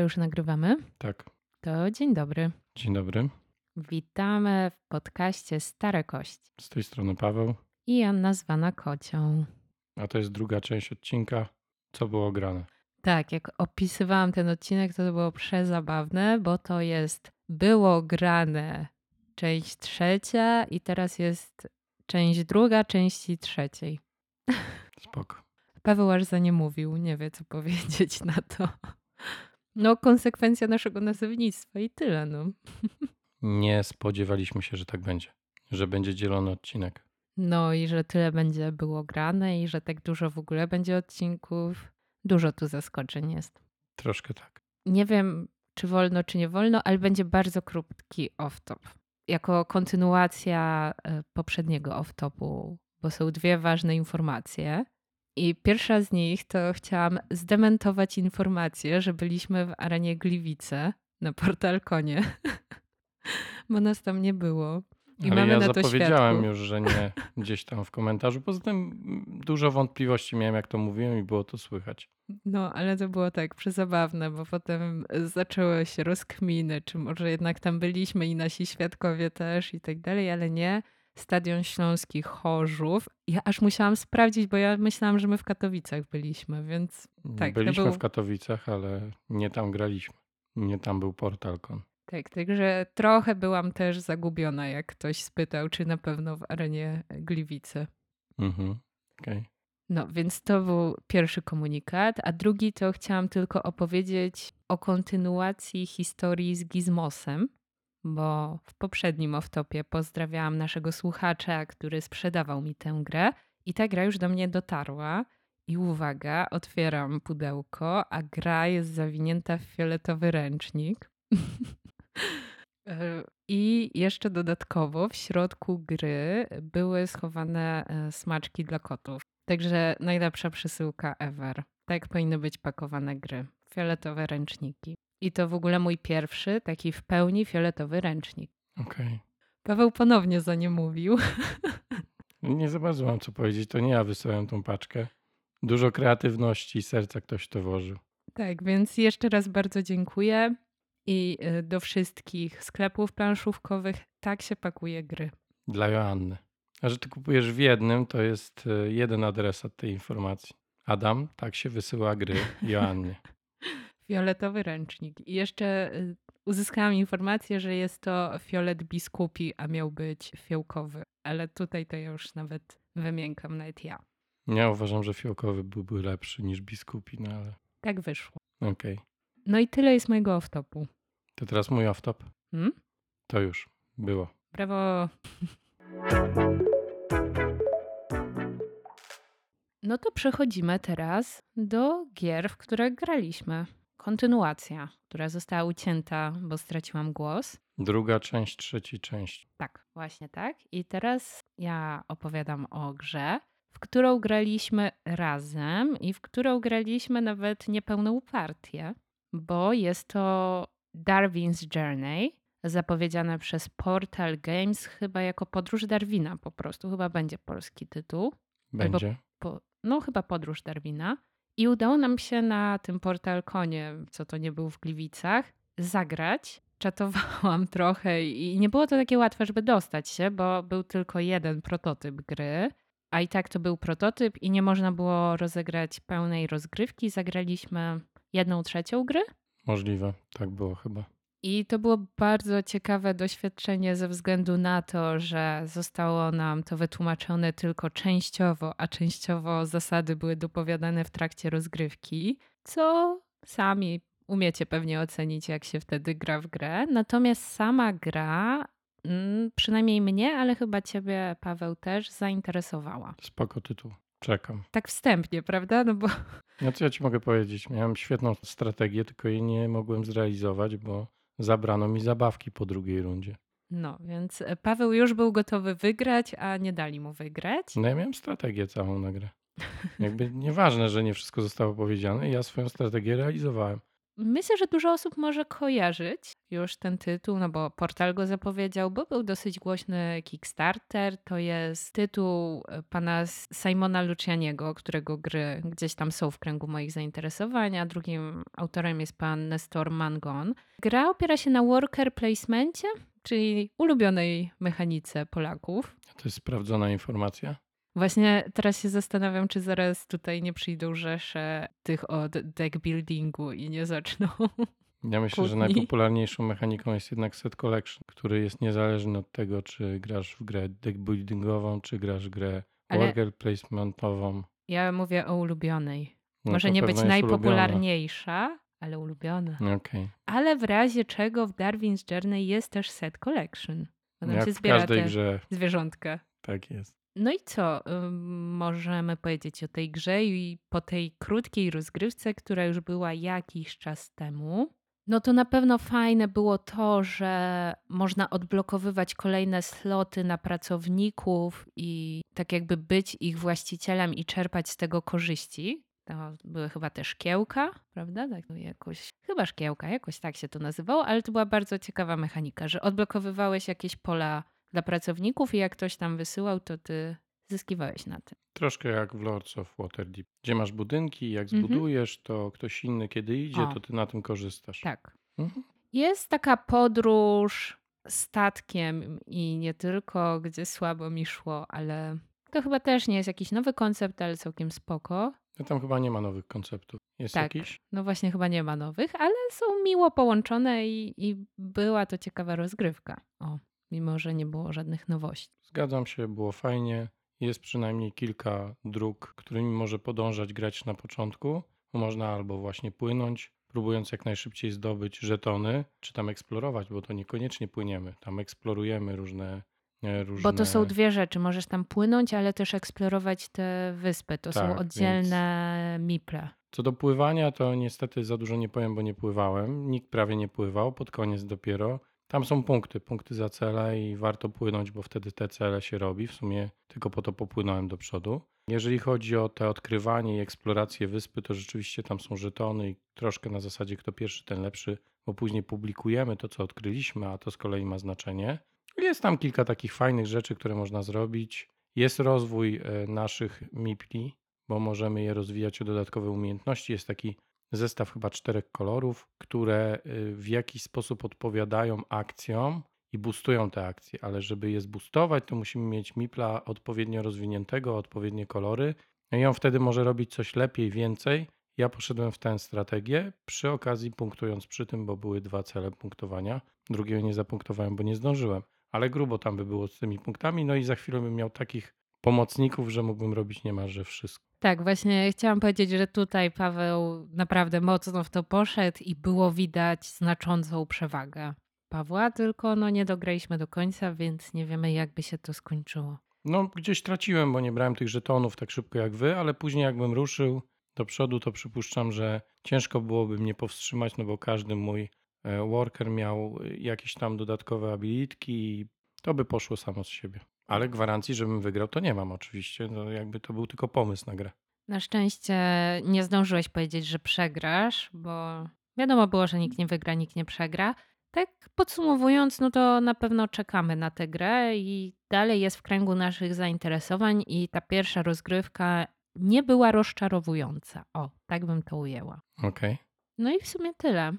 już nagrywamy? Tak. To dzień dobry. Dzień dobry. Witamy w podcaście Stare Kości. Z tej strony Paweł. I Anna zwana Kocią. A to jest druga część odcinka. Co było grane? Tak, jak opisywałam ten odcinek, to, to było przezabawne, bo to jest było grane część trzecia i teraz jest część druga części trzeciej. Spoko. Paweł aż za nie mówił, nie wie co powiedzieć na to. No, konsekwencja naszego nazewnictwa i tyle, no. Nie spodziewaliśmy się, że tak będzie. Że będzie dzielony odcinek. No i że tyle będzie było grane i że tak dużo w ogóle będzie odcinków. Dużo tu zaskoczeń jest. Troszkę tak. Nie wiem, czy wolno, czy nie wolno, ale będzie bardzo krótki off-top. Jako kontynuacja e, poprzedniego off-topu, bo są dwie ważne informacje. I pierwsza z nich to chciałam zdementować informację, że byliśmy w arenie Gliwice na Portalkonie, bo nas tam nie było. I Ale ja zapowiedziałem już, że nie gdzieś tam w komentarzu. Poza tym dużo wątpliwości miałem, jak to mówiłem i było to słychać. No, ale to było tak przezabawne, bo potem zaczęły się rozkminy, czy może jednak tam byliśmy i nasi świadkowie też i tak dalej, ale nie. Stadion Śląski Chorzów. Ja aż musiałam sprawdzić, bo ja myślałam, że my w Katowicach byliśmy, więc Tak, Byliśmy był- w Katowicach, ale nie tam graliśmy. Nie tam był Portalkon. tak, także trochę byłam też zagubiona, jak ktoś spytał, czy na pewno w arenie Gliwice. Mhm. Okej. No, więc to był pierwszy komunikat, a drugi to chciałam tylko opowiedzieć o kontynuacji historii z Gizmosem, bo w poprzednim off-topie pozdrawiałam naszego słuchacza, który sprzedawał mi tę grę i ta gra już do mnie dotarła. I uwaga, otwieram pudełko, a gra jest zawinięta w fioletowy ręcznik. E, I jeszcze dodatkowo w środku gry były schowane e, smaczki dla kotów. Także najlepsza przesyłka ever. Tak powinny być pakowane gry. Fioletowe ręczniki. I to w ogóle mój pierwszy taki w pełni fioletowy ręcznik. Okej. Paweł ponownie za nie mówił. Nie za bardzo mam co powiedzieć. To nie ja wysłałem tą paczkę. Dużo kreatywności i serca ktoś to włożył. Tak, więc jeszcze raz bardzo dziękuję. I y, do wszystkich sklepów planszówkowych tak się pakuje gry. Dla Joanny. A że ty kupujesz w jednym, to jest e, jeden adresat tej informacji. Adam, tak się wysyła gry Joannie. Fioletowy ręcznik. I jeszcze y, uzyskałam informację, że jest to fiolet biskupi, a miał być fiołkowy. Ale tutaj to ja już nawet wymiękam, nawet ja. Ja uważam, że fiołkowy byłby lepszy niż biskupi, no ale Tak wyszło. okej. No i tyle jest mojego off-topu. To teraz mój off-top. Hmm? To już było. Brawo. No to przechodzimy teraz do gier, w które graliśmy. Kontynuacja, która została ucięta, bo straciłam głos. Druga część, trzeci część. Tak, właśnie tak. I teraz ja opowiadam o grze, w którą graliśmy razem i w którą graliśmy nawet niepełną partię, bo jest to Darwin's Journey, zapowiedziane przez Portal Games, chyba jako podróż Darwina po prostu, chyba będzie polski tytuł. Albo- Będzie. Po, no, chyba podróż Darwina. I udało nam się na tym portalkonie, co to nie był w Gliwicach, zagrać. Czatowałam trochę i nie było to takie łatwe, żeby dostać się, bo był tylko jeden prototyp gry. A i tak to był prototyp i nie można było rozegrać pełnej rozgrywki. Zagraliśmy jedną trzecią gry. Możliwe. Tak było chyba. I to było bardzo ciekawe doświadczenie ze względu na to, że zostało nam to wytłumaczone tylko częściowo, a częściowo zasady były dopowiadane w trakcie rozgrywki, co sami umiecie pewnie ocenić, jak się wtedy gra w grę. Natomiast sama gra, mm, przynajmniej mnie, ale chyba ciebie, Paweł, też zainteresowała. Spoko tytuł. Czekam. Tak wstępnie, prawda? No bo No co ja ci mogę powiedzieć? Miałem świetną strategię, tylko jej nie mogłem zrealizować, bo zabrano mi zabawki po drugiej rundzie. no, więc Paweł już był gotowy wygrać, a nie dali mu wygrać. No ja miałem strategię całą na grę. Jakby nieważne, że nie wszystko zostało powiedziane, ja swoją strategię realizowałem. Myślę, że dużo osób może kojarzyć już ten tytuł, no bo portal go zapowiedział, bo był dosyć głośny Kickstarter. To jest tytuł e, pana Simona Lucianiego, którego gry gdzieś tam są w kręgu moich zainteresowań, a drugim autorem jest pan Nestor Mangon. Gra opiera się na worker placemencie, czyli ulubionej mechanice Polaków. To jest sprawdzona informacja. Właśnie teraz się zastanawiam, czy zaraz tutaj nie przyjdą rzesze tych od deck buildingu i nie zaczną. Ja myślę, że najpopularniejszą mechaniką jest jednak set collection, który jest niezależny od tego, czy grasz w grę deck buildingową, czy grasz w grę Ale worker placementową. Ja mówię o ulubionej. No Może nie być najpopularniejsza, ulubiona. ale ulubiona. Okay. Ale w razie czego w Darwin's Journey jest też set collection. Jak się zbiera w każdej grze. zwierzątka. Tak jest. No i co możemy powiedzieć o tej grze i po tej krótkiej rozgrywce, która już była jakiś czas temu? No to na pewno fajne było to, że można odblokowywać kolejne sloty na pracowników i tak jakby być ich właścicielem i czerpać z tego korzyści. To były chyba te szkiełka, prawda? Tak, jakoś, chyba szkiełka, jakoś tak się to nazywało, ale to była bardzo ciekawa mechanika, że odblokowywałeś jakieś pola dla pracowników i jak ktoś tam wysyłał, to ty zyskiwałeś na tym. Troszkę jak w Lords of Waterdeep, gdzie masz budynki, jak mhm. zbudujesz, to ktoś inny kiedy idzie, o. to ty na tym korzystasz. Tak. Mhm. Jest taka podróż statkiem i nie tylko, gdzie słabo mi szło, ale to chyba też nie jest jakiś nowy koncept, ale całkiem spoko. No tam chyba nie ma nowych konceptów. Jest tak, jakiś? No właśnie chyba nie ma nowych, ale są miło połączone i, i była to ciekawa rozgrywka. O mimo że nie było żadnych nowości. Zgadzam się, było fajnie. Jest przynajmniej kilka dróg, którymi może podążać grać na początku. Można albo właśnie płynąć, próbując jak najszybciej zdobyć żetony, czy tam eksplorować, bo to niekoniecznie płyniemy. Tam eksplorujemy różne Różne... Bo to są dwie rzeczy. Możesz tam płynąć, ale też eksplorować te wyspy. To tak, są oddzielne więc... miple. Co do pływania, to niestety za dużo nie powiem, bo nie pływałem. Nikt prawie nie pływał, pod koniec dopiero. Tam są punkty, punkty za cele i warto płynąć, bo wtedy te cele się robi. W sumie tylko po to popłynąłem do przodu. Jeżeli chodzi o te odkrywanie i eksplorację wyspy, to rzeczywiście tam są żetony i troszkę na zasadzie kto pierwszy, ten lepszy, bo później publikujemy to, co odkryliśmy, a to z kolei ma znaczenie. Jest tam kilka takich fajnych rzeczy, które można zrobić. Jest rozwój e, naszych MIPLI, bo możemy je rozwijać o dodatkowe umiejętności. Jest taki zestaw chyba czterech kolorów, które y, w jakiś sposób odpowiadają akcjom i boostują te akcje, ale żeby je zboostować, to musimy mieć Mipla odpowiednio rozwiniętego, odpowiednie kolory. No i on wtedy może robić coś lepiej, więcej. Ja poszedłem w tę strategię, przy okazji punktując przy tym, bo były dwa cele punktowania. Drugiego nie zapunktowałem, bo nie zdążyłem, ale grubo tam by było z tymi punktami. No i za chwilę bym miał takich pomocników, że mógłbym robić niemalże wszystko. Tak, właśnie chciałam powiedzieć, że tutaj Paweł naprawdę mocno w to poszedł i było widać znaczącą przewagę Pawła, tylko no nie dograliśmy do końca, więc nie wiemy jak by się to skończyło. No gdzieś traciłem, bo nie brałem tych żetonów tak szybko jak wy, ale później jakbym ruszył do przodu, to przypuszczam, że ciężko byłoby mnie powstrzymać, no bo każdy mój e, worker miał jakieś tam dodatkowe abilitki i to by poszło samo z siebie. Ale gwarancji, żebym wygrał, to nie mam oczywiście. No, jakby to był tylko pomysł na grę. Na szczęście nie zdążyłeś powiedzieć, że przegrasz, bo wiadomo było, że nikt nie wygra, nikt nie przegra. Tak podsumowując, no to na pewno czekamy na tę grę i dalej jest w kręgu naszych zainteresowań i ta pierwsza rozgrywka nie była rozczarowująca. O, tak bym to ujęła. Okej. Okay. No i w sumie tyle.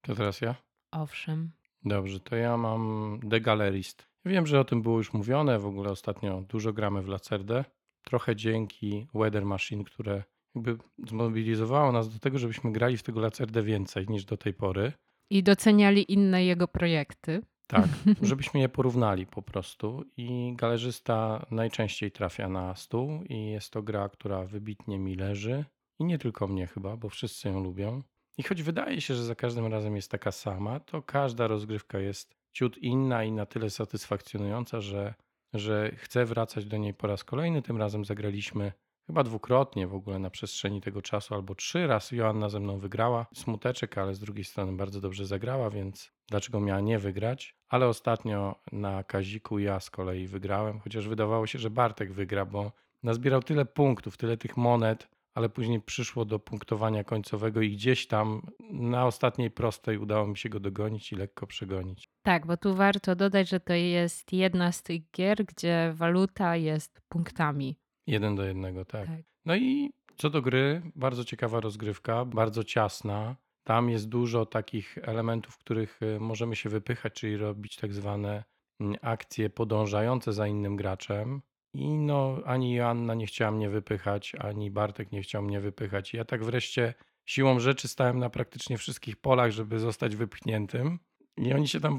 To teraz ja? Owszem. Dobrze, to ja mam The Gallerist. Wiem, że o tym było już mówione, w ogóle ostatnio dużo gramy w Lacerdę. Trochę dzięki Weather Machine, które jakby zmobilizowało nas do tego, żebyśmy grali w tego Lacerdę więcej niż do tej pory. I doceniali inne jego projekty. Tak, żebyśmy je porównali po prostu. I galerzysta najczęściej trafia na stół i jest to gra, która wybitnie mi leży. I nie tylko mnie chyba, bo wszyscy ją lubią. I choć wydaje się, że za każdym razem jest taka sama, to każda rozgrywka jest ciut inna i na tyle satysfakcjonująca, że, że chcę wracać do niej po raz kolejny. Tym razem zagraliśmy chyba dwukrotnie w ogóle na przestrzeni tego czasu, albo trzy razy Joanna ze mną wygrała. Smuteczek, ale z drugiej strony bardzo dobrze zagrała, więc dlaczego miała nie wygrać? Ale ostatnio na Kaziku ja z kolei wygrałem, chociaż wydawało się, że Bartek wygra, bo nazbierał tyle punktów, tyle tych monet, ale później przyszło do punktowania końcowego i gdzieś tam na ostatniej prostej udało mi się go dogonić i lekko przegonić. Tak, bo tu warto dodać, że to jest jedna z tych gier, gdzie waluta jest punktami. Jeden do jednego, tak. Tak. No i co do gry, bardzo ciekawa rozgrywka, bardzo ciasna. Tam jest dużo takich elementów, których y, możemy się wypychać, czyli robić tak zwane mm, akcje podążające za innym graczem. I no, ani Joanna nie chciała mnie wypychać, ani Bartek nie chciał mnie wypychać. I ja tak wreszcie siłą rzeczy stałem na praktycznie wszystkich polach, żeby zostać wypchniętym. I oni się tam.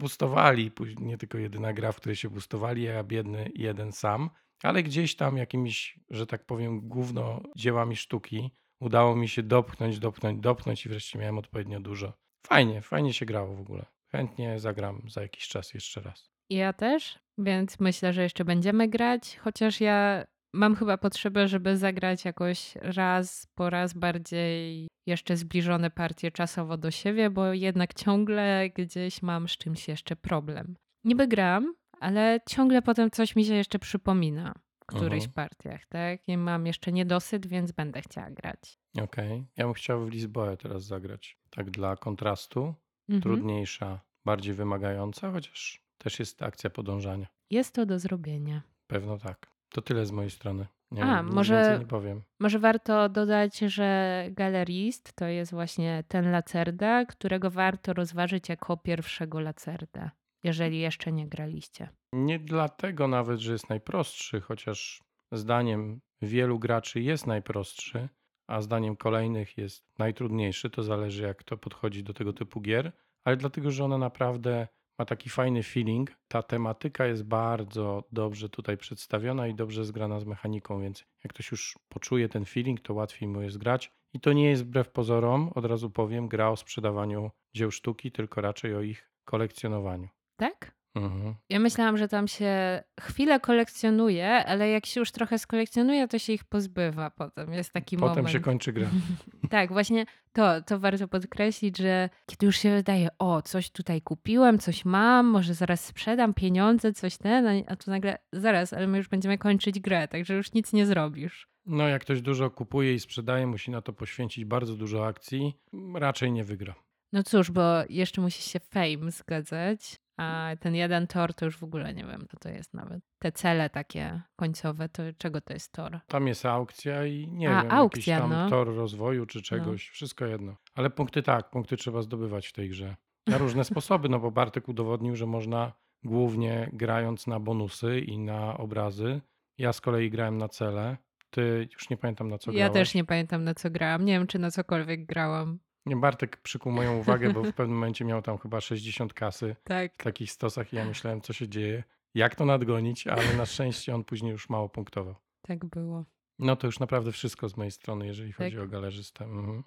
Później nie tylko jedyna gra, w której się boostowali, a ja biedny jeden sam. Ale gdzieś tam jakimiś, że tak powiem, główno dziełami sztuki udało mi się dopchnąć, dopchnąć, dopchnąć i wreszcie miałem odpowiednio dużo. Fajnie, fajnie się grało w ogóle. Chętnie zagram za jakiś czas jeszcze raz. Ja też, więc myślę, że jeszcze będziemy grać, chociaż ja mam chyba potrzebę, żeby zagrać jakoś raz po raz bardziej jeszcze zbliżone partie czasowo do siebie, bo jednak ciągle gdzieś mam z czymś jeszcze problem. Niby gram, ale ciągle potem coś mi się jeszcze przypomina w którychś Mhm. partiach, tak? I mam jeszcze niedosyt, więc będę chciała grać. Okej. Ja bym chciał w Lisboę teraz zagrać. Tak dla kontrastu. Mhm. Trudniejsza, bardziej wymagająca, chociaż też jest akcja podążania. Jest to do zrobienia. Pewno tak. To tyle z mojej strony. Nie, A, nic może- więcej nie powiem. Może warto dodać, że galerist to jest właśnie ten lacerda, którego warto rozważyć jako pierwszego lacerda, jeżeli jeszcze nie graliście. Nie dlatego nawet, że jest najprostszy, chociaż zdaniem wielu graczy jest najprostszy, a zdaniem kolejnych jest najtrudniejszy. To zależy, jak to podchodzi do tego typu gier, ale dlatego, że ona naprawdę ma taki fajny feeling. Ta tematyka jest bardzo dobrze tutaj przedstawiona i dobrze zgrana z mechaniką, więc jak ktoś już poczuje ten feeling, to łatwiej mu jest grać. I to nie jest wbrew pozorom, od razu powiem, gra o sprzedawaniu dzieł sztuki, tylko raczej o ich kolekcjonowaniu. Tak? Mhm. Ja myślałam, że tam się chwilę kolekcjonuje, ale jak się już trochę skolekcjonuje, to się ich pozbywa potem. Jest taki Potem moment. się kończy gra. Tak, właśnie to, to warto podkreślić, że kiedy już się wydaje, o, coś tutaj kupiłem, coś mam, może zaraz sprzedam pieniądze, coś ten, a- a tu nagle, zaraz, ale my już będziemy kończyć grę, także już nic nie zrobisz. No, jak ktoś dużo kupuje i sprzedaje, musi na to poświęcić bardzo dużo akcji, raczej nie wygra. No cóż, bo jeszcze musi się fame zgadzać, a ten jeden tor to już w ogóle nie wiem, co to jest nawet. Te cele takie końcowe, to czego to jest tor? Tam jest aukcja i nie A, wiem, aukcja, jakiś tam no. tor rozwoju czy czegoś, wszystko jedno. Ale punkty tak, punkty trzeba zdobywać w tej grze. Na różne sposoby, no bo Bartek udowodnił, że można głównie grając na bonusy i na obrazy. Ja z kolei grałem na cele. Ty już nie pamiętam na co ja grałeś. też nie pamiętam na co grałam, nie wiem czy na cokolwiek grałam. Nie, Bartek przykuł moją uwagę, bo w pewnym momencie miał tam chyba 60 kasy Tak. w takich stosach i ja myślałem, co się dzieje, jak to nadgonić, ale na szczęście on później już mało punktował. Tak było. No to już naprawdę wszystko z mojej strony, jeżeli Tak. chodzi o galerzystę. Mhm.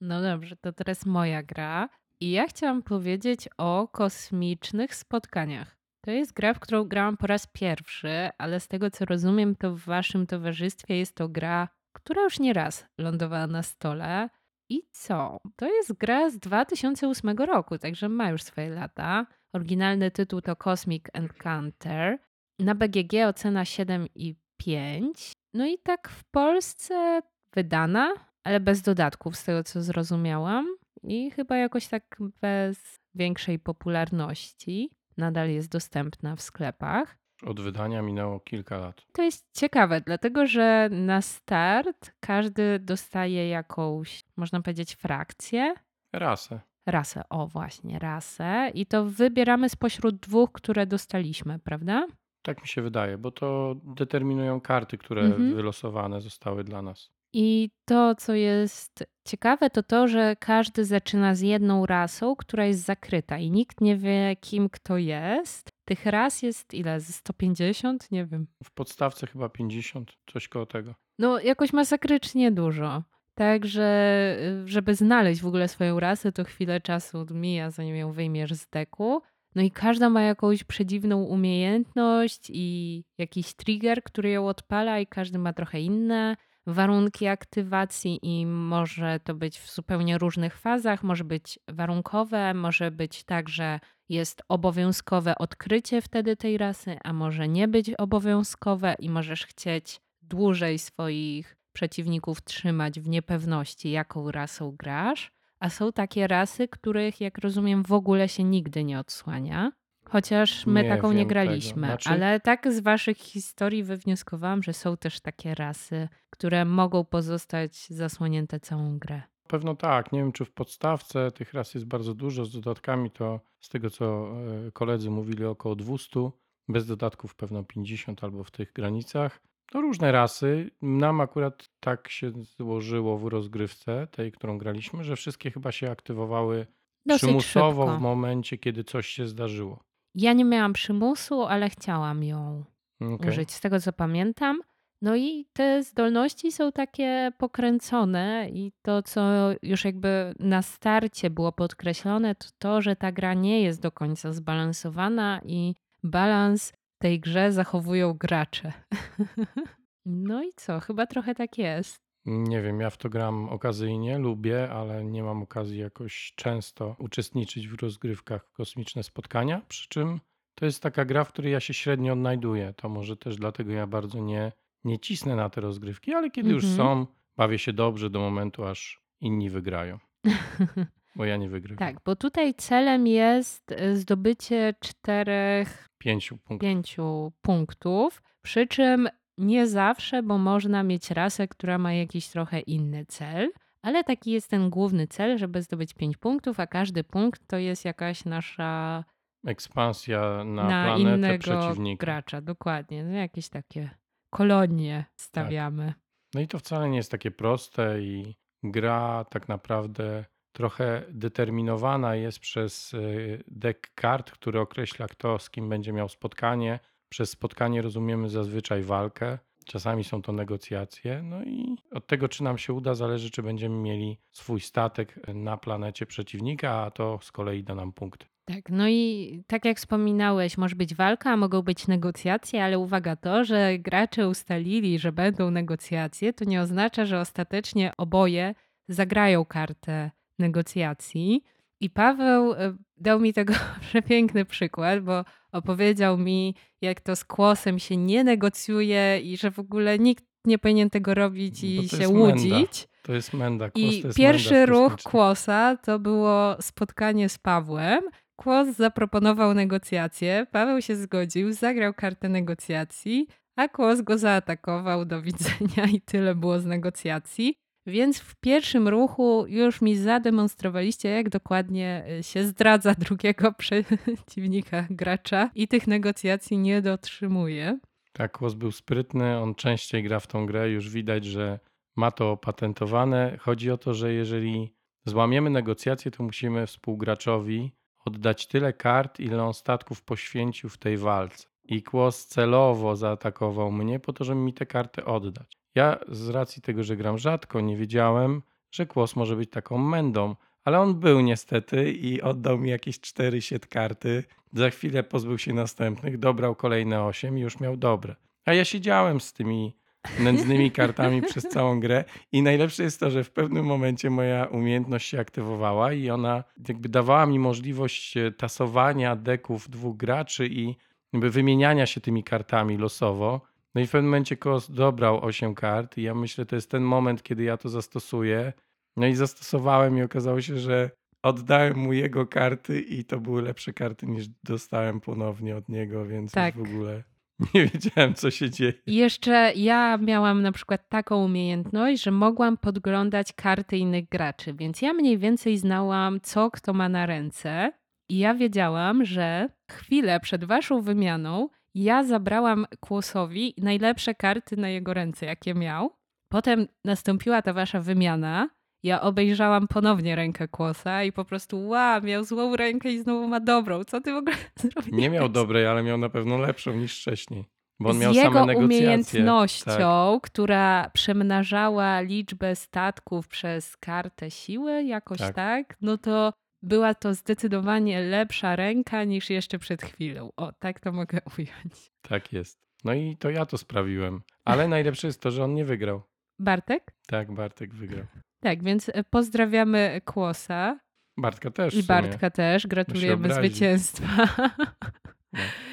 No dobrze, to teraz moja gra. I ja chciałam powiedzieć o kosmicznych spotkaniach. To jest gra, w którą grałam po raz pierwszy, ale z tego co rozumiem, to w waszym towarzystwie jest to gra, która już nie raz lądowała na stole. I co? To jest gra z 2008 roku, także ma już swoje lata. Oryginalny tytuł to Cosmic Encounter. Na BGG ocena 7,5. No i tak w Polsce wydana, ale bez dodatków, z tego co zrozumiałam. I chyba jakoś tak bez większej popularności. Nadal jest dostępna w sklepach. Od wydania minęło kilka lat. To jest ciekawe, dlatego że na start każdy dostaje jakąś, można powiedzieć, frakcję. Rasę. Rasę, o właśnie, rasę. I to wybieramy spośród dwóch, które dostaliśmy, prawda? Tak mi się wydaje, bo to determinują karty, które Mhm. wylosowane zostały dla nas. I to, co jest ciekawe, to to, że każdy zaczyna z jedną rasą, która jest zakryta i nikt nie wie, kim kto jest. Tych ras jest ile? Ze 150? Nie wiem. W podstawce chyba 50, coś koło tego. No, jakoś masakrycznie dużo. Także, y, żeby znaleźć w ogóle swoją rasę, to chwilę czasu mija, zanim ją wyjmiesz z deku. No i każda ma jakąś przedziwną umiejętność i jakiś trigger, który ją odpala, i każdy ma trochę inne. Warunki aktywacji i może to być w zupełnie różnych fazach. Może być warunkowe, może być tak, że jest obowiązkowe odkrycie wtedy tej rasy, a może nie być obowiązkowe i możesz chcieć dłużej swoich przeciwników trzymać w niepewności, jaką rasą grasz. A są takie rasy, których, jak rozumiem, w ogóle się nigdy nie odsłania. Chociaż my Nie taką nie graliśmy. Znaczy- ale tak z waszych historii wywnioskowałam, że są też takie rasy, które mogą pozostać zasłonięte całą grę. Pewno tak. Nie wiem, czy w podstawce tych ras jest bardzo dużo. Z dodatkami to z tego, co e, koledzy mówili, około 200. Bez dodatków pewno 50 albo w tych granicach. No różne rasy. Nam akurat tak się złożyło w rozgrywce, tej, którą graliśmy, że wszystkie chyba się aktywowały Dosyć przymusowo szybko. w momencie, kiedy coś się zdarzyło. Ja nie miałam przymusu, ale chciałam ją Okej. użyć, z tego co pamiętam. No i te zdolności są takie pokręcone i to, co już jakby na starcie było podkreślone, to to, że ta gra nie jest do końca zbalansowana i balans tej grze zachowują gracze. No i co? Chyba trochę tak jest. Nie wiem, ja w to gram okazyjnie, lubię, ale nie mam okazji jakoś często uczestniczyć w rozgrywkach kosmiczne spotkania. Przy czym to jest taka gra, w której ja się średnio odnajduję. To może też dlatego ja bardzo nie, nie cisnę na te rozgrywki, ale kiedy już Mhm. są, bawię się dobrze do momentu, aż inni wygrają. Bo ja nie wygrywam. Tak, bo tutaj celem jest y, zdobycie czterech Pięciu punktów. pięciu punktów, przy czym nie zawsze, bo można mieć rasę, która ma jakiś trochę inny cel, ale taki jest ten główny cel, żeby zdobyć pięć punktów, a każdy punkt to jest jakaś nasza Ekspansja na, na, planetę innego przeciwnika. gracza, dokładnie. No, jakieś takie kolonie stawiamy. No i to wcale nie jest takie proste i gra tak naprawdę trochę determinowana jest przez y, deck kart, który określa kto z kim będzie miał spotkanie. Przez spotkanie rozumiemy zazwyczaj walkę. Czasami są to negocjacje, no i od tego, czy nam się uda, zależy, czy będziemy mieli swój statek na planecie przeciwnika, a to z kolei da nam punkty. Tak, no i tak jak wspominałeś, może być walka, mogą być negocjacje, ale uwaga to, że gracze ustalili, że będą negocjacje, to nie oznacza, że ostatecznie oboje zagrają kartę negocjacji. I Paweł e, dał mi tego przepiękny przykład, bo opowiedział mi, jak to z kłosem się nie negocjuje i że w ogóle nikt nie powinien tego robić Bo i się jest menda. łudzić. To jest menda. Kłos I jest pierwszy menda ruch. Kłosa to było spotkanie z Pawłem. Kłos zaproponował negocjacje, Paweł się zgodził, zagrał kartę negocjacji, a Kłos go zaatakował do widzenia i tyle było z negocjacji. Więc w pierwszym ruchu już mi zademonstrowaliście, jak dokładnie y, się zdradza drugiego przeciwnika gracza i tych negocjacji nie dotrzymuje. Tak, Kłos był sprytny, on częściej gra w tą grę, już widać, że ma to opatentowane. Chodzi o to, że jeżeli złamiemy negocjacje, to musimy współgraczowi oddać tyle kart, ile on statków poświęcił w tej walce. I Kłos celowo zaatakował mnie po to, żeby mi te karty oddać. Ja z racji tego, że gram rzadko, nie wiedziałem, że Kłos może być taką mędą, ale on był niestety i oddał mi jakieś cztery siet karty. Za chwilę pozbył się następnych, dobrał kolejne osiem i już miał dobre. A ja siedziałem z tymi nędznymi kartami przez całą grę i najlepsze jest to, że w pewnym momencie moja umiejętność się aktywowała i ona jakby dawała mi możliwość e, tasowania deków dwóch graczy i jakby wymieniania się tymi kartami losowo. No i w pewnym momencie Kos dobrał 8 kart i ja myślę, to jest ten moment, kiedy ja to zastosuję. No i zastosowałem i okazało się, że oddałem mu jego karty i to były lepsze karty niż dostałem ponownie od niego, więc Tak. już w ogóle nie wiedziałem, co się dzieje. Jeszcze ja miałam na przykład taką umiejętność, że mogłam podglądać karty innych graczy, więc ja mniej więcej znałam, co kto ma na ręce. I ja wiedziałam, że chwilę przed waszą wymianą ja zabrałam Kłosowi najlepsze karty na jego ręce, jakie miał. Potem nastąpiła ta wasza wymiana. Ja obejrzałam ponownie rękę Kłosa i po prostu, wow, miał złą rękę i znowu ma dobrą. Co ty w ogóle zrobiłeś? Nie miał dobrej, ale miał na pewno lepszą niż wcześniej. Bo on z miał jego same umiejętnością, Tak. która przemnażała liczbę statków przez kartę siły, jakoś tak. Tak. no to była to zdecydowanie lepsza ręka niż jeszcze przed chwilą. O, tak to mogę ująć. Tak jest. No i to ja to sprawiłem. Ale najlepsze jest to, że on nie wygrał. Bartek? Tak, Bartek wygrał. Tak, więc e, pozdrawiamy Kłosa. Bartka też. I Bartka też. Gratulujemy zwycięstwa. No.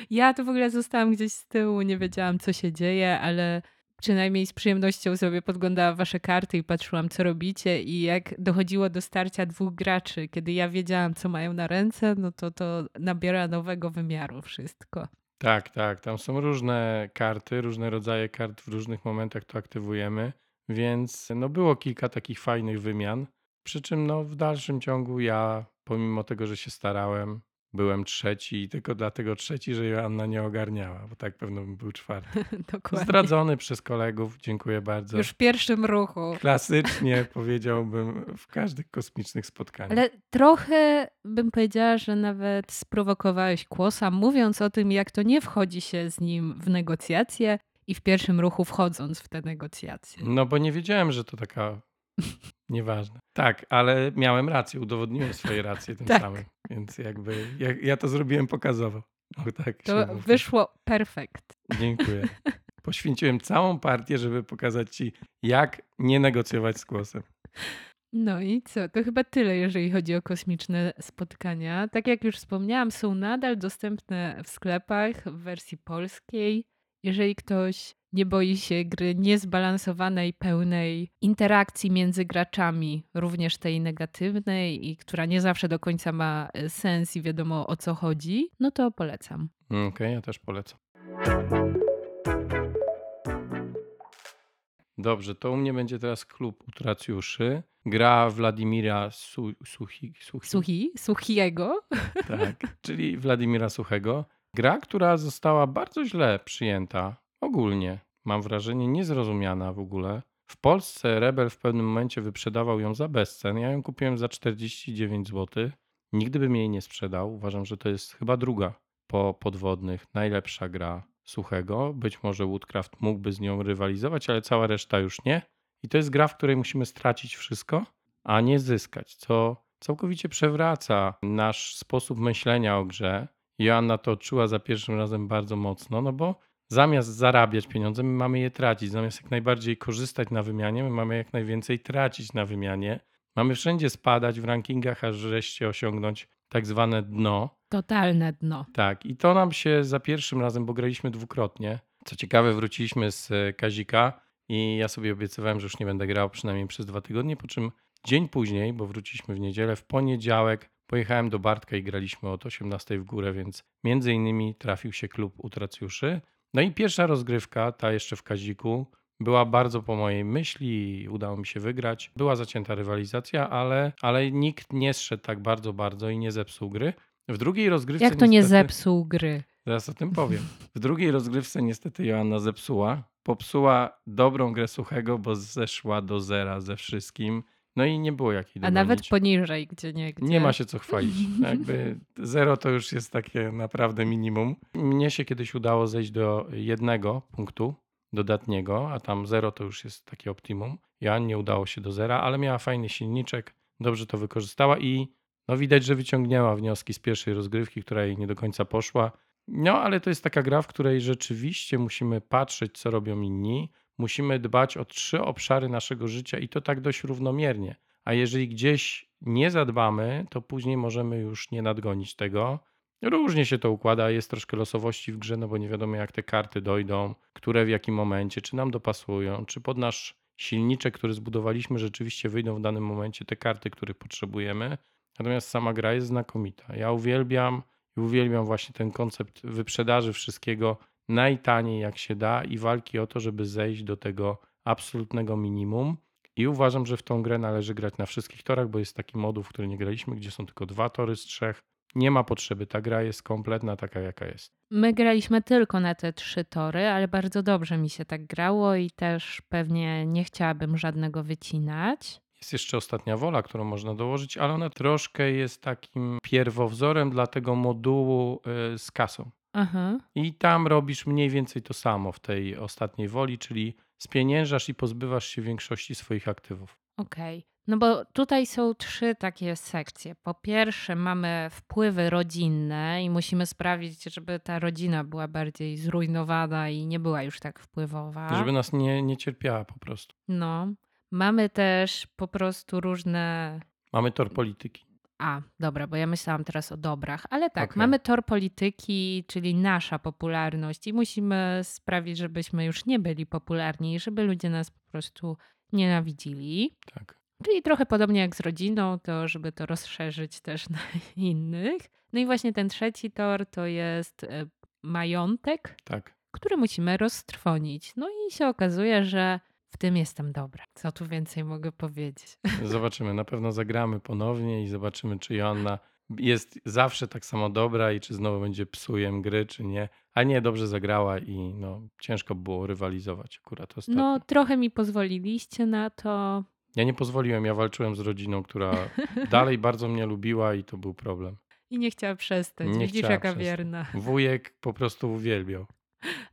Ja to w ogóle zostałam gdzieś z tyłu, nie wiedziałam, co się dzieje, ale przynajmniej z przyjemnością sobie podglądałam wasze karty i patrzyłam, co robicie. I jak dochodziło do starcia dwóch graczy, kiedy ja wiedziałam, co mają na ręce, no to to nabiera nowego wymiaru wszystko. Tak, tak. Tam są różne karty, różne rodzaje kart w różnych momentach to aktywujemy, więc no było kilka takich fajnych wymian. Przy czym no w dalszym ciągu ja, pomimo tego, że się starałem, byłem trzeci i tylko dlatego trzeci, że Joanna nie ogarniała, bo tak pewno bym był czwarty. Dokładnie. Zdradzony przez kolegów, dziękuję bardzo. Już w pierwszym ruchu. Klasycznie powiedziałbym w każdych kosmicznych spotkaniach. Ale trochę bym powiedziała, że nawet sprowokowałeś Kłosa, mówiąc o tym, jak to nie wchodzi się z nim w negocjacje i w pierwszym ruchu wchodząc w te negocjacje. No bo nie wiedziałem, że to taka Nieważne. Tak, ale miałem rację, udowodniłem swoje racje tym tak. samym. Więc jakby ja, ja, to zrobiłem pokazowo. O, tak to wyszło perfekt. Dziękuję. Poświęciłem całą partię, żeby pokazać ci, jak nie negocjować z głosem. No i co? To chyba tyle, jeżeli chodzi o kosmiczne spotkania. Tak jak już wspomniałam, są nadal dostępne w sklepach w wersji polskiej. Jeżeli ktoś nie boi się gry niezbalansowanej, pełnej interakcji między graczami, również tej negatywnej i która nie zawsze do końca ma e, sens i wiadomo o co chodzi, no to polecam. Okej, okay, ja też polecam. Dobrze, to u mnie będzie teraz klub utracjuszy. Gra Władimira Su Suchi, Suchi. Suchi? Suchiego? Tak, czyli Władimira Suchego. Gra, która została bardzo źle przyjęta ogólnie. Mam wrażenie niezrozumiana w ogóle. W Polsce Rebel w pewnym momencie wyprzedawał ją za bezcen. Ja ją kupiłem za 49 zł. Nigdy bym jej nie sprzedał. Uważam, że to jest chyba druga po podwodnych najlepsza gra suchego. Być może Woodcraft mógłby z nią rywalizować, ale cała reszta już nie. I to jest gra, w której musimy stracić wszystko, a nie zyskać, co całkowicie przewraca nasz sposób myślenia o grze. Joanna to odczuła za pierwszym razem bardzo mocno, no bo zamiast zarabiać pieniądze, my mamy je tracić. Zamiast jak najbardziej korzystać na wymianie, my mamy jak najwięcej tracić na wymianie. Mamy wszędzie spadać w rankingach, aż wreszcie osiągnąć tak zwane dno. Totalne dno. Tak, i to nam się za pierwszym razem, bo graliśmy dwukrotnie. Co ciekawe, wróciliśmy z e, Kazika i ja sobie obiecywałem, że już nie będę grał przynajmniej przez dwa tygodnie, po czym dzień później, bo wróciliśmy w niedzielę, w poniedziałek pojechałem do Bartka i graliśmy od 18 w górę, więc między innymi trafił się klub utracjuszy. No i pierwsza rozgrywka, ta jeszcze w Kaziku, była bardzo po mojej myśli udało mi się wygrać. Była zacięta rywalizacja, ale, ale nikt nie zszedł tak bardzo, bardzo i nie zepsuł gry. W drugiej rozgrywce. Jak to niestety, nie zepsuł gry? Zaraz o tym powiem. W drugiej rozgrywce niestety Joanna zepsuła. Popsuła dobrą grę suchego, bo zeszła do zera ze wszystkim. No i nie było jakiej A nawet poniżej, gdzie nie. Gdzie... Nie ma się co chwalić. Jakby zero to już jest takie naprawdę minimum. Mnie się kiedyś udało zejść do jednego punktu dodatniego, a tam zero to już jest takie optimum. Ja nie udało się do zera, ale miała fajny silniczek, dobrze to wykorzystała i no widać, że wyciągnęła wnioski z pierwszej rozgrywki, która jej nie do końca poszła. No, ale to jest taka gra, w której rzeczywiście musimy patrzeć, co robią inni, musimy dbać o trzy obszary naszego życia i to tak dość równomiernie. A jeżeli gdzieś nie zadbamy, to później możemy już nie nadgonić tego. Różnie się to układa, jest troszkę losowości w grze, no bo nie wiadomo jak te karty dojdą, które w jakim momencie, czy nam dopasują, czy pod nasz silniczek, który zbudowaliśmy, rzeczywiście wyjdą w danym momencie te karty, których potrzebujemy. Natomiast sama gra jest znakomita. Ja uwielbiam i uwielbiam właśnie ten koncept wyprzedaży wszystkiego najtaniej jak się da i walki o to, żeby zejść do tego absolutnego minimum. I uważam, że w tą grę należy grać na wszystkich torach, bo jest taki moduł, w który nie graliśmy, gdzie są tylko dwa tory z trzech. Nie ma potrzeby, ta gra jest kompletna taka, jaka jest. My graliśmy tylko na te trzy tory, ale bardzo dobrze mi się tak grało i też pewnie nie chciałabym żadnego wycinać. Jest jeszcze ostatnia wola, którą można dołożyć, ale ona troszkę jest takim pierwowzorem dla tego modułu y, z kasą. Aha. I tam robisz mniej więcej to samo w tej ostatniej woli, czyli spieniężasz i pozbywasz się większości swoich aktywów. Okej. Okay. No bo tutaj są trzy takie sekcje. Po pierwsze, mamy wpływy rodzinne i musimy sprawić, żeby ta rodzina była bardziej zrujnowana i nie była już tak wpływowa. Żeby nas nie, nie cierpiała po prostu. No. Mamy też po prostu różne. Mamy tor polityki. A, dobra, bo ja myślałam teraz o dobrach, ale tak, Okej. mamy tor polityki, czyli nasza popularność i musimy sprawić, żebyśmy już nie byli popularni i żeby ludzie nas po prostu nienawidzili. Tak. Czyli trochę podobnie jak z rodziną, to żeby to rozszerzyć też na innych. No i właśnie ten trzeci tor to jest e, majątek, Tak. który musimy roztrwonić. No i się okazuje, że w tym jestem dobra. Co tu więcej mogę powiedzieć? Zobaczymy. Na pewno zagramy ponownie i zobaczymy, czy Joanna jest zawsze tak samo dobra i czy znowu będzie psujem gry, czy nie. A nie, dobrze zagrała i no, ciężko było rywalizować akurat ostatnio. No, trochę mi pozwoliliście na to. Ja nie pozwoliłem, ja walczyłem z rodziną, która dalej bardzo mnie lubiła i to był problem. I nie chciała przestać. Nie Widzisz, chciała jaka przestać. wierna. Wujek po prostu uwielbiał.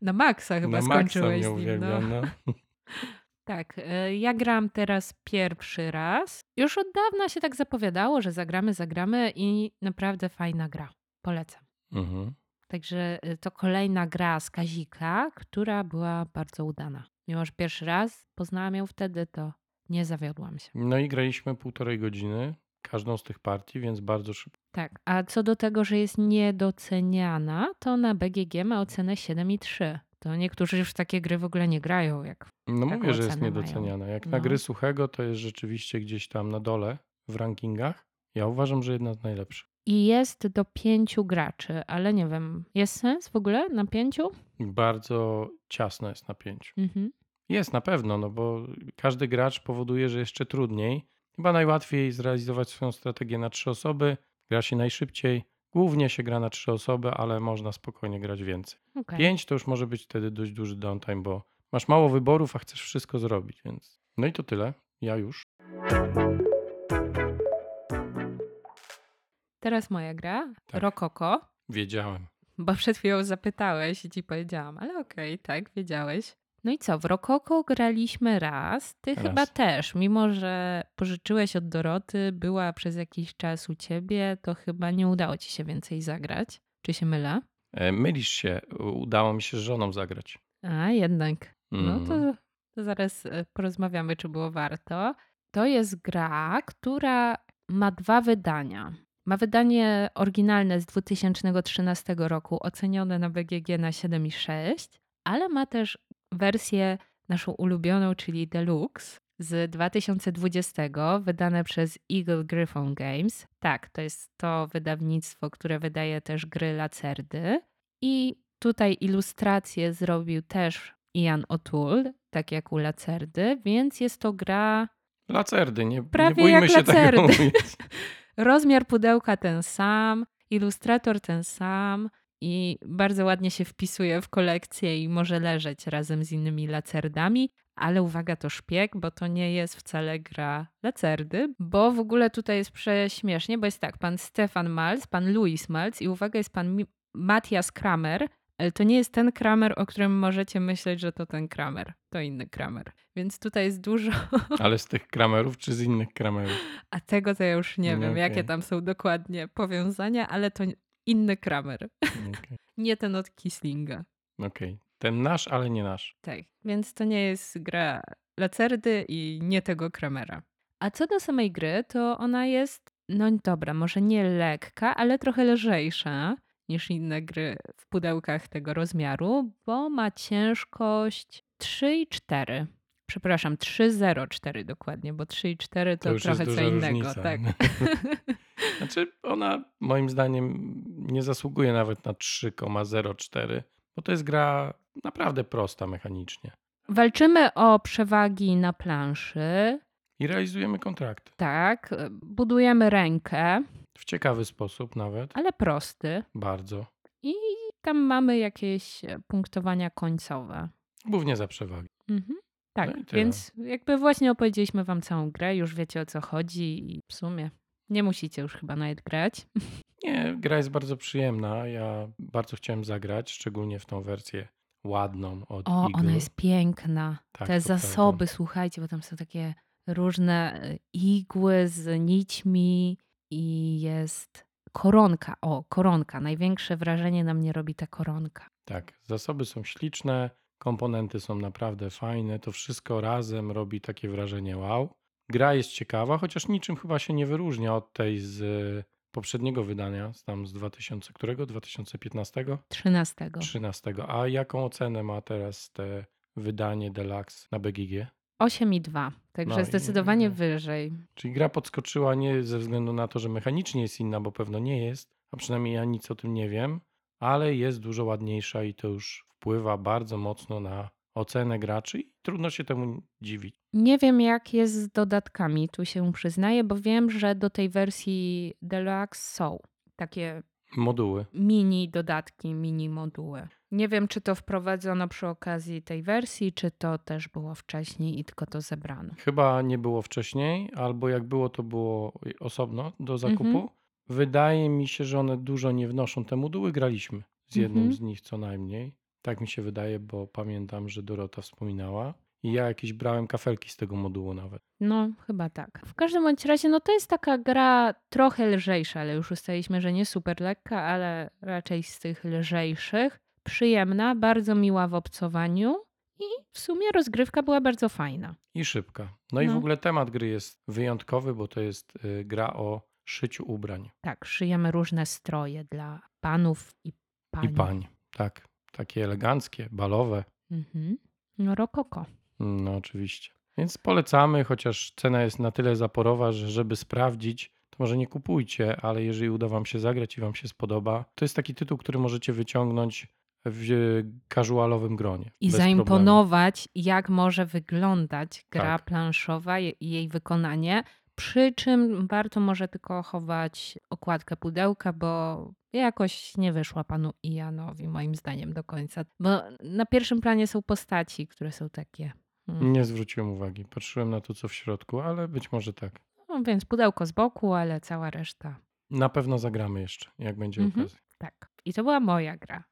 Na maksa chyba Na maksa skończyłeś mnie z nim. uwielbiał. No. No. Tak, e, ja gram teraz pierwszy raz. Już od dawna się tak zapowiadało, że zagramy, zagramy i naprawdę fajna gra. Polecam. Mhm. Także e, to kolejna gra z Kazika, która była bardzo udana. Mimo, że pierwszy raz poznałam ją wtedy, to nie zawiodłam się. No i graliśmy półtorej godziny każdą z tych partii, więc bardzo szybko. Tak, a co do tego, że jest niedoceniana, to na BGG ma ocenę 7,3. To niektórzy już w takie gry w ogóle nie grają, jak No mówię, że jest mają. niedoceniana. Jak na No. gry suchego, to jest rzeczywiście gdzieś tam na dole w rankingach. Ja uważam, że jedna z najlepszych. I jest do pięciu graczy, ale nie wiem, jest sens w ogóle na pięciu? Bardzo ciasno jest na pięciu. Mhm. Jest na pewno, no bo każdy gracz powoduje, że jeszcze trudniej. Chyba najłatwiej zrealizować swoją strategię na trzy osoby. Gra się najszybciej. Głównie się gra na trzy osoby, ale można spokojnie grać więcej. okej. Pięć to już może być wtedy dość duży downtime, bo masz mało wyborów, a chcesz wszystko zrobić, więc. No i to tyle. Ja już. Teraz moja gra, Tak. Rokoko, Wiedziałem. bo przed chwilą zapytałeś i ci powiedziałam, ale okej, tak, wiedziałeś. No i co, w Rokoko graliśmy raz. Ty Raz. chyba też, mimo że pożyczyłeś od Doroty, była przez jakiś czas u ciebie, to chyba nie udało ci się więcej zagrać. Czy się mylę? E, Mylisz się. Udało mi się z żoną zagrać. A, jednak. No Mhm. to, to zaraz e, porozmawiamy, czy było warto. To jest gra, która ma dwa wydania. Ma wydanie oryginalne z 2013 roku, ocenione na BGG na 7,6, ale ma też wersję naszą ulubioną, czyli Deluxe z 2020, wydane przez Eagle Gryphon Games. Tak, to jest to wydawnictwo, które wydaje też gry Lacerdy. I tutaj ilustrację zrobił też Ian O'Toole, tak jak u Lacerdy, więc jest to gra. Lacerdy, nie, nie Prawie bójmy jak się lacerdy. Rozmiar pudełka ten sam, ilustrator ten sam i bardzo ładnie się wpisuje w kolekcję i może leżeć razem z innymi lacerdami. Ale uwaga, to szpieg, bo to nie jest wcale gra lacerdy, bo w ogóle tutaj jest prześmiesznie, bo jest tak, pan Stefan Malz, pan Louis Malz i uwaga, jest pan Matthias Kramer, ale to nie jest ten Kramer, o którym możecie myśleć, że to ten Kramer. To inny Kramer. Więc tutaj jest dużo Ale z tych kramerów czy z innych kramerów? a tego to ja już nie No wiem, jakie okej. tam są dokładnie powiązania, ale to inny Kramer. Okej. Nie ten od Kislinga. Okej. Ten nasz, ale nie nasz. Tak, więc to nie jest gra Lacerdy i nie tego Kramera. A co do samej gry, to ona jest, no dobra, może nie lekka, ale trochę lżejsza niż inne gry w pudełkach tego rozmiaru, bo ma ciężkość 3,4. Przepraszam, 3,04 dokładnie, bo 3,4 to, To jest trochę co innego. różnica. Tak. Znaczy, ona moim zdaniem nie zasługuje nawet na 3,04, bo to jest gra naprawdę prosta mechanicznie. Walczymy o przewagi na planszy. I realizujemy kontrakty. Tak, budujemy rękę, W ciekawy sposób nawet. ale prosty. Bardzo. I tam mamy jakieś punktowania końcowe. Głównie za przewagi. Mhm. Tak, No więc jakby właśnie opowiedzieliśmy wam całą grę, już wiecie o co chodzi i w sumie nie musicie już chyba nawet grać. Nie, gra jest bardzo przyjemna. Ja bardzo chciałem zagrać, szczególnie w tą wersję ładną od O, Eagle. ona jest piękna. Tak, Te to prawda. zasoby, słuchajcie, bo tam są takie różne e, igły z nićmi i jest koronka. O, koronka. Największe wrażenie na mnie robi ta koronka. Tak, zasoby są śliczne, komponenty są naprawdę fajne, to wszystko razem robi takie wrażenie wow. Gra jest ciekawa, chociaż niczym chyba się nie wyróżnia od tej z poprzedniego wydania, tam z 2000, którego? 2015? 13. 13. A jaką ocenę ma teraz te wydanie Deluxe na BGG? 8,2, także No i- zdecydowanie wyżej. Czyli gra podskoczyła nie ze względu na to, że mechanicznie jest inna, bo pewno nie jest, a przynajmniej ja nic o tym nie wiem, ale jest dużo ładniejsza i to już wpływa bardzo mocno na ocenę graczy i trudno się temu dziwić. Nie wiem, jak jest z dodatkami, tu się przyznaję, bo wiem, że do tej wersji Deluxe są takie Moduły. mini dodatki, mini moduły. Nie wiem, czy to wprowadzono przy okazji tej wersji, czy to też było wcześniej i tylko to zebrano. Chyba nie było wcześniej, albo jak było, to było osobno do zakupu. Mhm. Wydaje mi się, że one dużo nie wnoszą. Te moduły graliśmy z jednym Mhm. z nich co najmniej. Tak mi się wydaje, bo pamiętam, że Dorota wspominała. I ja jakieś brałem kafelki z tego modułu nawet. No, chyba tak. W każdym bądź razie, no to jest taka gra trochę lżejsza, ale już ustaliliśmy, że nie super lekka, ale raczej z tych lżejszych. Przyjemna, bardzo miła w obcowaniu i w sumie rozgrywka była bardzo fajna. I szybka. No, i w No. ogóle temat gry jest wyjątkowy, bo to jest y, gra o szyciu ubrań Tak, szyjemy różne stroje dla panów i pań. i pań. Tak, takie eleganckie, balowe. Mhm. No, rokoko. No oczywiście. Więc polecamy, chociaż cena jest na tyle zaporowa, że żeby sprawdzić, to może nie kupujcie, ale jeżeli uda wam się zagrać i wam się spodoba, to jest taki tytuł, który możecie wyciągnąć w casualowym gronie. I bez problemu. zaimponować, jak może wyglądać gra Tak. planszowa i jej wykonanie. Przy czym warto może tylko chować okładkę pudełka, bo jakoś nie wyszła panu Ianowi, moim zdaniem, do końca. Bo na pierwszym planie są postaci, które są takie. Hmm. Nie zwróciłem uwagi. Patrzyłem na to, co w środku, ale być może tak. No więc pudełko z boku, ale cała reszta. Na pewno zagramy jeszcze, jak będzie Mhm. okazja. Tak. I to była moja gra.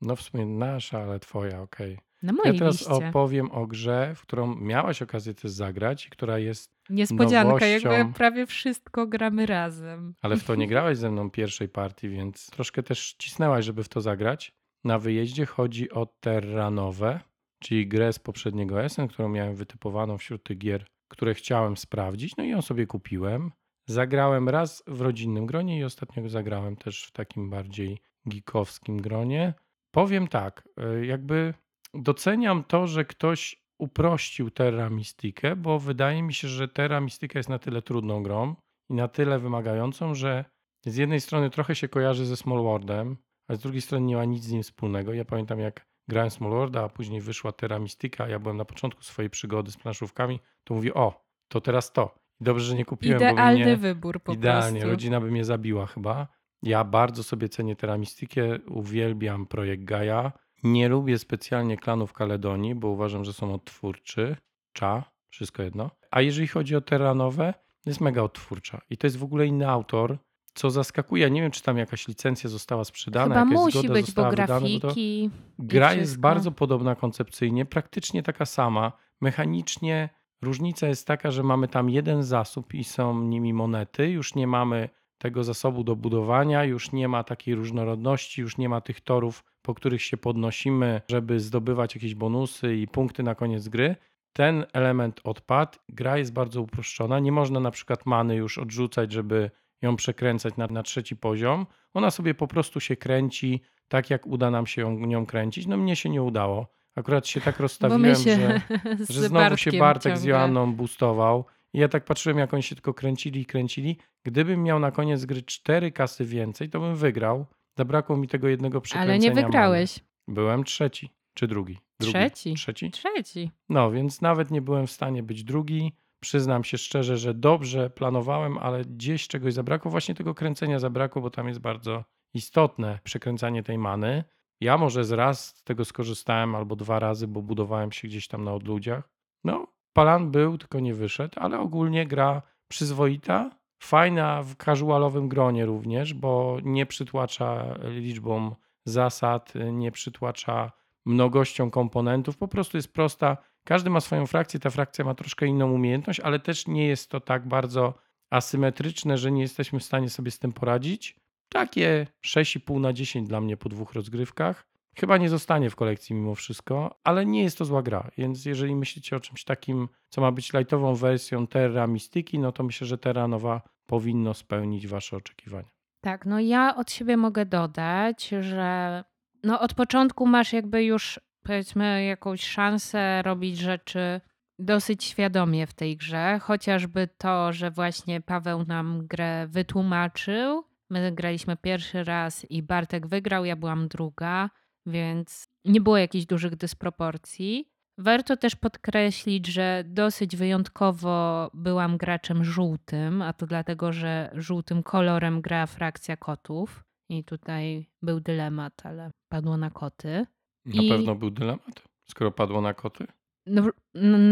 No w sumie nasza, ale twoja, okej. Na Ja mojej teraz liście. opowiem o grze, w którą miałaś okazję też zagrać i która jest, Niespodzianka, jakby nowością. prawie wszystko gramy razem. ale w to nie grałeś ze mną pierwszej partii, więc troszkę też cisnęłaś, żeby w to zagrać. Na wyjeździe chodzi o Terranowe, czyli grę z poprzedniego SN, którą miałem wytypowaną wśród tych gier, które chciałem sprawdzić, no i ją sobie kupiłem. Zagrałem raz w rodzinnym gronie i ostatnio zagrałem też w takim bardziej geekowskim gronie. Powiem tak, y, jakby doceniam to, że ktoś uprościł Terra Mystikę, bo wydaje mi się, że Terra Mystica jest na tyle trudną grą i na tyle wymagającą, że z jednej strony trochę się kojarzy ze Small Worldem, a z drugiej strony nie ma nic z nim wspólnego. Ja pamiętam jak grałem Small Worlda, a później wyszła Terra Mystica, ja byłem na początku swojej przygody z planszówkami, to mówię, o, to teraz to. Dobrze, że nie kupiłem, bo Idealny mnie... wybór po Idealnie, prostu. rodzina by mnie zabiła chyba. Ja bardzo sobie cenię Teramistikę, uwielbiam projekt Gaia. Nie lubię specjalnie klanów Kaledonii, bo uważam, że są odtwórczy. Cza, wszystko jedno. A jeżeli chodzi o Terranowe, jest mega odtwórcza. I to jest w ogóle inny autor, co zaskakuje. Ja nie wiem, czy tam jakaś licencja została sprzedana, Chyba jakaś musi zgoda być, bo została wydana, bo grafiki. Gra jest bardzo podobna koncepcyjnie, praktycznie taka sama. Mechanicznie różnica jest taka, że mamy tam jeden zasób i są nimi monety. Już nie mamy tego zasobu do budowania, już nie ma takiej różnorodności, już nie ma tych torów, po których się podnosimy, żeby zdobywać jakieś bonusy i punkty na koniec gry. Ten element odpadł. Gra jest bardzo uproszczona. Nie można na przykład many już odrzucać, żeby ją przekręcać na, na trzeci poziom. Ona sobie po prostu się kręci tak, jak uda nam się ją, nią kręcić. No mnie się nie udało. Akurat się tak rozstawiłem, się że, z że znowu się Bartkiem Bartek z ciągle- Joanną boostował. I ja tak patrzyłem, jak oni się tylko kręcili i kręcili. Gdybym miał na koniec gry cztery kasy więcej, to bym wygrał. Zabrakło mi tego jednego przekręcenia. Ale nie wygrałeś. Byłem trzeci, czy drugi? drugi. Trzeci. Trzeci? Trzeci. No, więc nawet nie byłem w stanie być drugi. Przyznam się szczerze, że dobrze planowałem, ale gdzieś czegoś zabrakło. Właśnie tego kręcenia zabrakło, bo tam jest bardzo istotne przekręcanie tej many. Ja może z raz z tego skorzystałem, albo dwa razy, bo budowałem się gdzieś tam na odludziach. No, palan był, tylko nie wyszedł, ale ogólnie gra przyzwoita, fajna w casualowym gronie również, bo nie przytłacza liczbą zasad, nie przytłacza mnogością komponentów, po prostu jest prosta. Każdy ma swoją frakcję, ta frakcja ma troszkę inną umiejętność, ale też nie jest to tak bardzo asymetryczne, że nie jesteśmy w stanie sobie z tym poradzić. Takie 6,5 na 10 dla mnie po dwóch rozgrywkach. Chyba nie zostanie w kolekcji mimo wszystko, ale nie jest to zła gra. Więc jeżeli myślicie o czymś takim, co ma być lightową wersją Terra Mystici, no to myślę, że Terra Nowa powinno spełnić Wasze oczekiwania. Tak, no ja od siebie mogę dodać, że no od początku masz jakby już powiedzmy jakąś szansę robić rzeczy dosyć świadomie w tej grze, chociażby to, że właśnie Paweł nam grę wytłumaczył. My graliśmy pierwszy raz i Bartek wygrał, ja byłam druga, więc nie było jakichś dużych dysproporcji. Warto też podkreślić, że dosyć wyjątkowo byłam graczem żółtym, a to dlatego, że żółtym kolorem gra frakcja kotów. I tutaj był dylemat, ale padło na koty. Na I- pewno był dylemat, skoro padło na koty, No,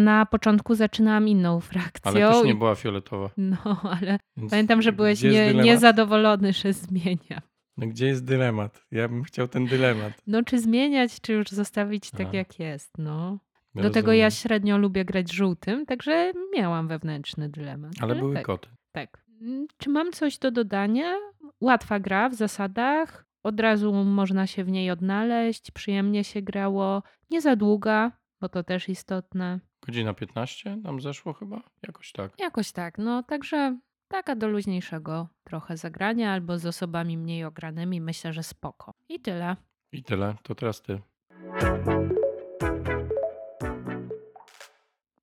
na początku zaczynałam inną frakcją. ale też nie była fioletowa. No, ale Więc pamiętam, że byłeś nie, niezadowolony, że zmieniam. No gdzie jest dylemat? Ja bym chciał ten dylemat. No, czy zmieniać, czy już zostawić tak, jak jest, no. Do tego ja Rozumiem. średnio lubię grać żółtym, także miałam wewnętrzny dylemat. Ale były tak, koty. tak. Mm, Czy mam coś do dodania? Łatwa gra w zasadach. Od razu można się w niej odnaleźć, przyjemnie się grało. Nie za długa, bo to też istotne. Godzina 15 nam zeszło chyba? Jakoś tak. Jakoś tak, no także taka do luźniejszego trochę zagrania albo z osobami mniej ogranymi myślę, że spoko. I tyle. I tyle. To teraz ty.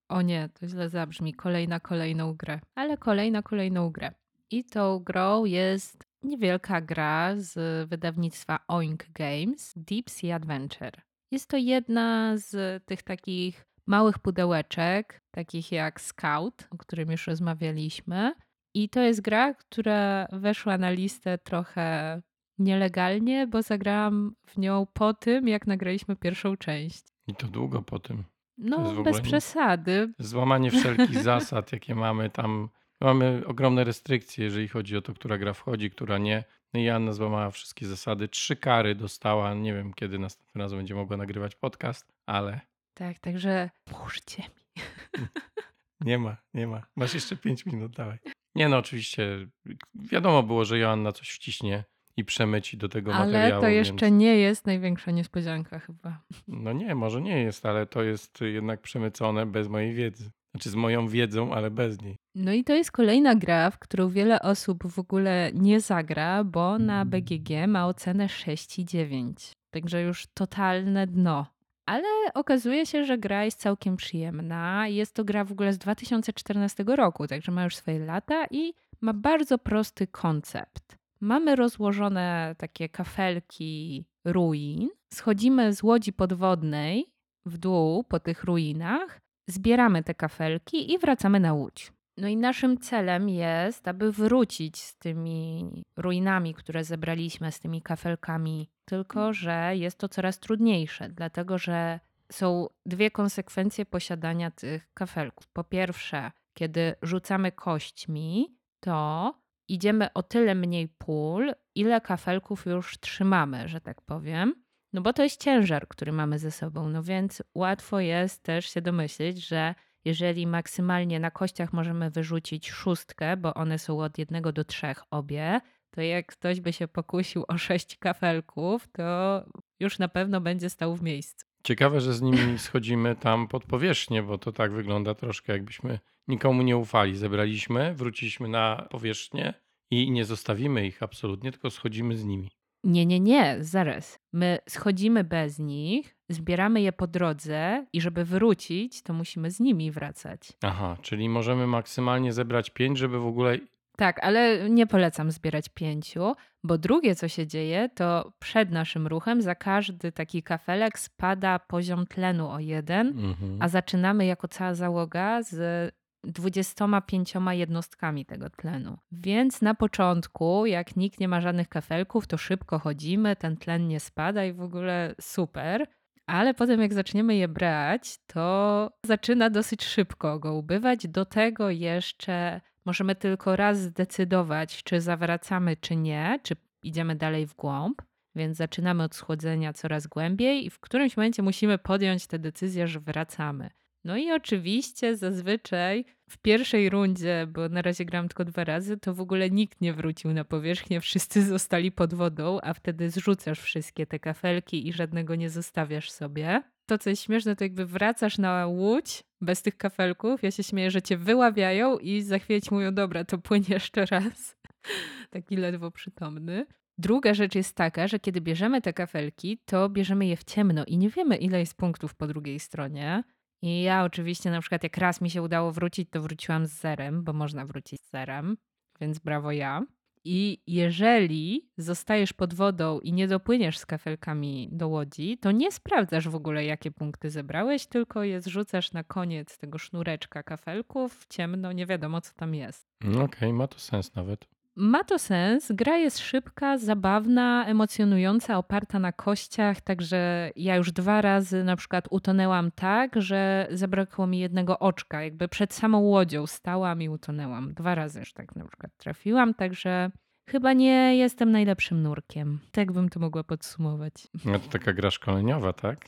O nie, to źle zabrzmi. Kolejna kolejną grę. Ale kolejna kolejną grę. I tą grą jest niewielka gra z wydawnictwa Oink Games, Deep Sea Adventure. Jest to jedna z tych takich małych pudełeczek, takich jak Scout, o którym już rozmawialiśmy. I to jest gra, która weszła na listę trochę nielegalnie, bo zagrałam w nią po tym, jak nagraliśmy pierwszą część. I to długo po tym. No, bez nie- przesady. Złamanie wszelkich zasad, jakie mamy tam. Mamy ogromne restrykcje, jeżeli chodzi o to, która gra wchodzi, która nie. No i Anna złamała wszystkie zasady. Trzy kary dostała. Nie wiem, kiedy następnym razem będzie mogła nagrywać podcast, ale Tak, także puszczcie mi. nie ma, nie ma. Masz jeszcze pięć minut, dawaj. Nie no, oczywiście. Wiadomo było, że Joanna coś wciśnie i przemyci do tego Ale materiału. to jeszcze więc... nie jest największa niespodzianka chyba. No nie, może nie jest, ale to jest jednak przemycone bez mojej wiedzy. Znaczy z moją wiedzą, ale bez niej. No i to jest kolejna gra, w którą wiele osób w ogóle nie zagra, bo na BGG ma ocenę 6,9. Także już totalne dno. Ale okazuje się, że gra jest całkiem przyjemna. Jest to gra w ogóle z 2014 roku, także ma już swoje lata i ma bardzo prosty koncept. Mamy rozłożone takie kafelki ruin. Schodzimy z łodzi podwodnej w dół po tych ruinach, zbieramy te kafelki i wracamy na łódź. No i naszym celem jest, aby wrócić z tymi ruinami, które zebraliśmy, z tymi kafelkami. Tylko, że jest to coraz trudniejsze, dlatego że są dwie konsekwencje posiadania tych kafelków. Po pierwsze, kiedy rzucamy kośćmi, to idziemy o tyle mniej pól, ile kafelków już trzymamy, że tak powiem. No bo to jest ciężar, który mamy ze sobą, no więc łatwo jest też się domyślić, że jeżeli maksymalnie na kościach możemy wyrzucić szóstkę, bo one są od jednego do trzech obie, to jak ktoś by się pokusił o sześć kafelków, to już na pewno będzie stał w miejscu. Ciekawe, że z nimi schodzimy tam pod powierzchnię, bo to tak wygląda troszkę jakbyśmy nikomu nie ufali. Zebraliśmy, wróciliśmy na powierzchnię i nie zostawimy ich absolutnie, tylko schodzimy z nimi. Nie, nie, nie, zaraz. My schodzimy bez nich, zbieramy je po drodze i żeby wrócić, to musimy z nimi wracać. Aha, czyli możemy maksymalnie zebrać pięć, żeby w ogóle. Tak, ale nie polecam zbierać pięciu, bo drugie, co się dzieje, to przed naszym ruchem za każdy taki kafelek spada poziom tlenu o jeden, Mhm. a zaczynamy jako cała załoga z 25 jednostkami tego tlenu. Więc na początku, jak nikt nie ma żadnych kafelków, to szybko chodzimy, ten tlen nie spada i w ogóle super. Ale potem, jak zaczniemy je brać, to zaczyna dosyć szybko go ubywać. Do tego jeszcze możemy tylko raz zdecydować, czy zawracamy, czy nie, czy idziemy dalej w głąb. Więc zaczynamy od schłodzenia coraz głębiej i w którymś momencie musimy podjąć tę decyzję, że wracamy. No i oczywiście zazwyczaj w pierwszej rundzie, bo na razie gram tylko dwa razy, to w ogóle nikt nie wrócił na powierzchnię, wszyscy zostali pod wodą, a wtedy zrzucasz wszystkie te kafelki i żadnego nie zostawiasz sobie. To, co jest śmieszne, to jakby wracasz na łódź bez tych kafelków. Ja się śmieję, że cię wyławiają i za chwilę ci mówią, dobra, to płynie jeszcze raz. Taki ledwo przytomny. Druga rzecz jest taka, że kiedy bierzemy te kafelki, to bierzemy je w ciemno i nie wiemy, ile jest punktów po drugiej stronie. I ja oczywiście na przykład jak raz mi się udało wrócić, to wróciłam z zerem, bo można wrócić z zerem, więc brawo ja. I jeżeli zostajesz pod wodą i nie dopłyniesz z kafelkami do łodzi, to nie sprawdzasz w ogóle, jakie punkty zebrałeś, tylko je zrzucasz na koniec tego sznureczka kafelków w ciemno, nie wiadomo co tam jest. No Okej, okay, ma to sens nawet. Ma to sens. Gra jest szybka, zabawna, emocjonująca, oparta na kościach, także ja już dwa razy na przykład utonęłam tak, że zabrakło mi jednego oczka. Jakby przed samą łodzią stałam i utonęłam. Dwa razy już tak na przykład trafiłam, także chyba nie jestem najlepszym nurkiem. Tak bym to mogła podsumować. No to taka gra szkoleniowa, tak?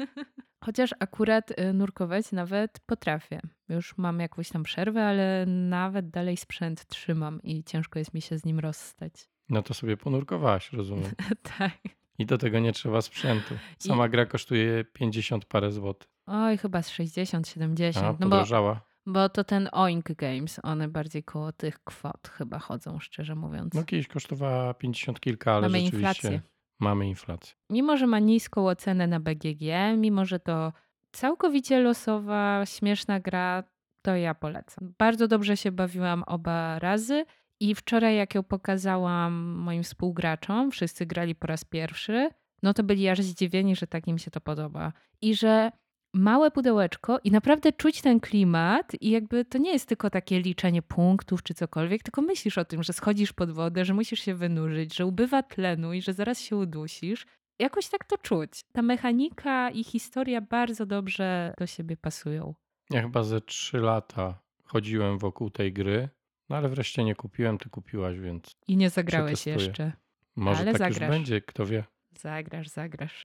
Chociaż akurat y, nurkować nawet potrafię. Już mam jakąś tam przerwę, ale nawet dalej sprzęt trzymam i ciężko jest mi się z nim rozstać. No to sobie ponurkowałaś, rozumiem. tak. I do tego nie trzeba sprzętu. Sama I... gra kosztuje 50 parę złotych. Oj, chyba z 60, 70. A, no podrożała. Bo, bo to ten Oink Games, one bardziej koło tych kwot chyba chodzą, szczerze mówiąc. No kiedyś kosztowała 50 kilka, ale Mamy rzeczywiście... inflację. Mamy inflację. Mimo, że ma niską ocenę na BGG, mimo, że to całkowicie losowa, śmieszna gra, to ja polecam. Bardzo dobrze się bawiłam oba razy i wczoraj, jak ją pokazałam moim współgraczom, wszyscy grali po raz pierwszy, no to byli aż zdziwieni, że tak im się to podoba. I że małe pudełeczko i naprawdę czuć ten klimat i jakby to nie jest tylko takie liczenie punktów czy cokolwiek, tylko myślisz o tym, że schodzisz pod wodę, że musisz się wynurzyć, że ubywa tlenu i że zaraz się udusisz. Jakoś tak to czuć. Ta mechanika i historia bardzo dobrze do siebie pasują. Ja chyba ze trzy lata chodziłem wokół tej gry, no ale wreszcie nie kupiłem, ty kupiłaś, więc. I nie zagrałeś jeszcze. Może ale tak zagrasz. już będzie, kto wie. Zagrasz, zagrasz.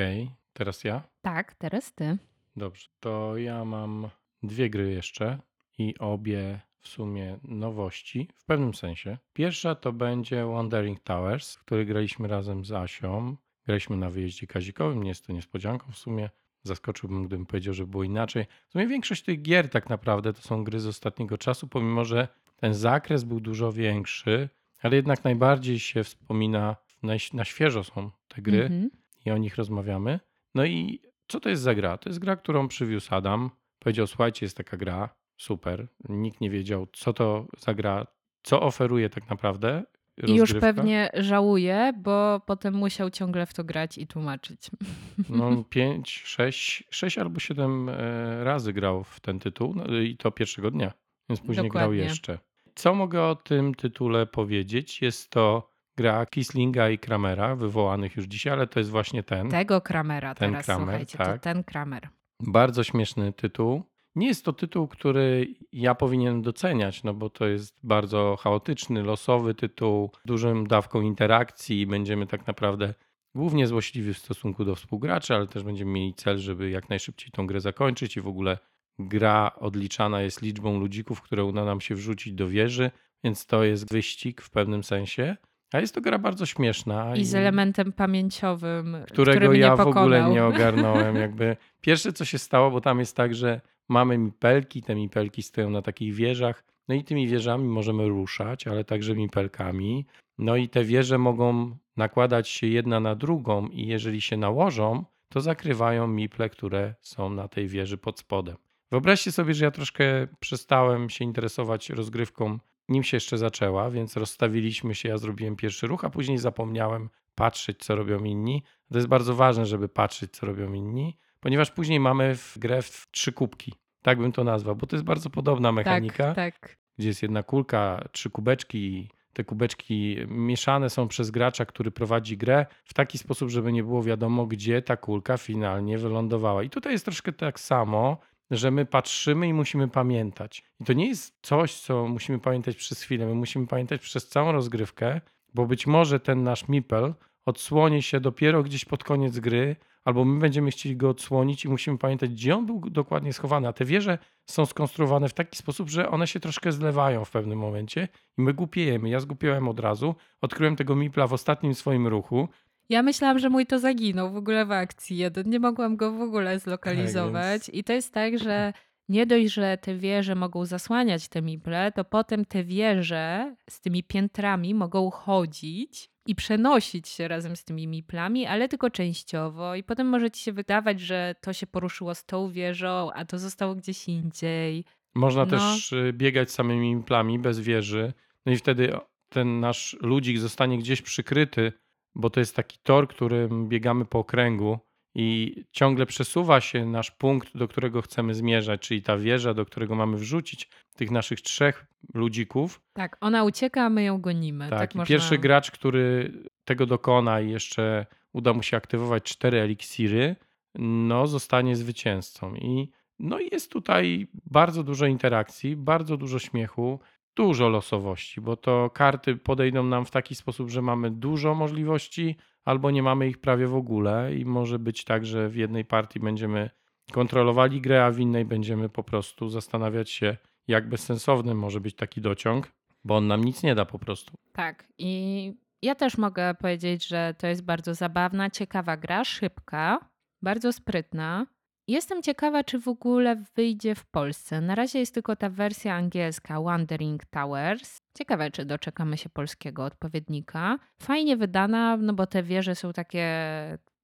Okej, okay. teraz ja? Tak, teraz ty. Dobrze, to ja mam dwie gry jeszcze i obie w sumie nowości w pewnym sensie. Pierwsza to będzie Wandering Towers, w której graliśmy razem z Asią. Graliśmy na wyjeździe kazikowym, nie jest to niespodzianką w sumie. Zaskoczyłbym, gdybym powiedział, że było inaczej. W sumie większość tych gier tak naprawdę to są gry z ostatniego czasu, pomimo że ten zakres był dużo większy, ale jednak najbardziej się wspomina, na, na świeżo są te gry. Mm -hmm i o nich rozmawiamy. No i co to jest za gra? To jest gra, którą przywiózł Adam. Powiedział, słuchajcie, jest taka gra, super. Nikt nie wiedział, co to za gra, co oferuje tak naprawdę. I już pewnie żałuje, bo potem musiał ciągle w to grać i tłumaczyć. No, pięć, sześć, sześć albo siedem e, razy grał w ten tytuł no, i to pierwszego dnia, więc później Dokładnie. grał jeszcze. Co mogę o tym tytule powiedzieć? Jest to gra Kislinga i Kramera, wywołanych już dzisiaj, ale to jest właśnie ten. Tego Kramera ten teraz, Kramer, słuchajcie, tak. to ten Kramer. Bardzo śmieszny tytuł. Nie jest to tytuł, który ja powinien doceniać, no bo to jest bardzo chaotyczny, losowy tytuł, dużym dawką interakcji. Będziemy tak naprawdę głównie złośliwi w stosunku do współgraczy, ale też będziemy mieli cel, żeby jak najszybciej tą grę zakończyć i w ogóle gra odliczana jest liczbą ludzików, które uda nam się wrzucić do wieży, więc to jest wyścig w pewnym sensie. A jest to gra bardzo śmieszna. I, z elementem pamięciowym, którego ja w ogóle nie ogarnąłem. Jakby pierwsze, co się stało, bo tam jest tak, że mamy mipelki, te mipelki stoją na takich wieżach, no i tymi wieżami możemy ruszać, ale także mipelkami. No i te wieże mogą nakładać się jedna na drugą i jeżeli się nałożą, to zakrywają miple, które są na tej wieży pod spodem. Wyobraźcie sobie, że ja troszkę przestałem się interesować rozgrywką nim się jeszcze zaczęła, więc rozstawiliśmy się, ja zrobiłem pierwszy ruch, a później zapomniałem patrzeć, co robią inni. To jest bardzo ważne, żeby patrzeć, co robią inni, ponieważ później mamy w grę w trzy kubki. Tak bym to nazwał, bo to jest bardzo podobna mechanika, tak, tak. gdzie jest jedna kulka, trzy kubeczki. Te kubeczki mieszane są przez gracza, który prowadzi grę w taki sposób, żeby nie było wiadomo, gdzie ta kulka finalnie wylądowała. I tutaj jest troszkę tak samo, że my patrzymy i musimy pamiętać. I to nie jest coś, co musimy pamiętać przez chwilę. My musimy pamiętać przez całą rozgrywkę, bo być może ten nasz mipel odsłoni się dopiero gdzieś pod koniec gry, albo my będziemy chcieli go odsłonić i musimy pamiętać, gdzie on był dokładnie schowany. A te wieże są skonstruowane w taki sposób, że one się troszkę zlewają w pewnym momencie i my głupiejemy. Ja zgłupiałem od razu, odkryłem tego mipla w ostatnim swoim ruchu. Ja myślałam, że mój to zaginął w ogóle w akcji jeden. Nie mogłam go w ogóle zlokalizować. Tak. I to jest tak, że nie dość, że te wieże mogą zasłaniać te miple, to potem te wieże z tymi piętrami mogą chodzić i przenosić się razem z tymi miplami, ale tylko częściowo. I potem może ci się wydawać, że to się poruszyło z tą wieżą, a to zostało gdzieś indziej. Można no. też y, biegać samymi miplami bez wieży. No i wtedy ten nasz ludzik zostanie gdzieś przykryty, bo to jest taki tor, którym biegamy po okręgu i ciągle przesuwa się nasz punkt, do którego chcemy zmierzać, czyli ta wieża, do którego mamy wrzucić tych naszych trzech ludzików. Tak, ona ucieka, a my ją gonimy. Tak, tak można... pierwszy gracz, który tego dokona i jeszcze uda mu się aktywować cztery eliksiry, no zostanie zwycięzcą. I no jest tutaj bardzo dużo interakcji, bardzo dużo śmiechu, dużo losowości, bo to karty podejdą nam w taki sposób, że mamy dużo możliwości, albo nie mamy ich prawie w ogóle i może być tak, że w jednej partii będziemy kontrolowali grę, a w innej będziemy po prostu zastanawiać się, jak bezsensowny może być taki dociąg, bo on nam nic nie da po prostu. Tak i ja też mogę powiedzieć, że to jest bardzo zabawna, ciekawa gra, szybka, bardzo sprytna. Jestem ciekawa, czy w ogóle wyjdzie w Polsce. Na razie jest tylko ta wersja angielska Wandering Towers. Ciekawe, czy doczekamy się polskiego odpowiednika. Fajnie wydana, no bo te wieże są takie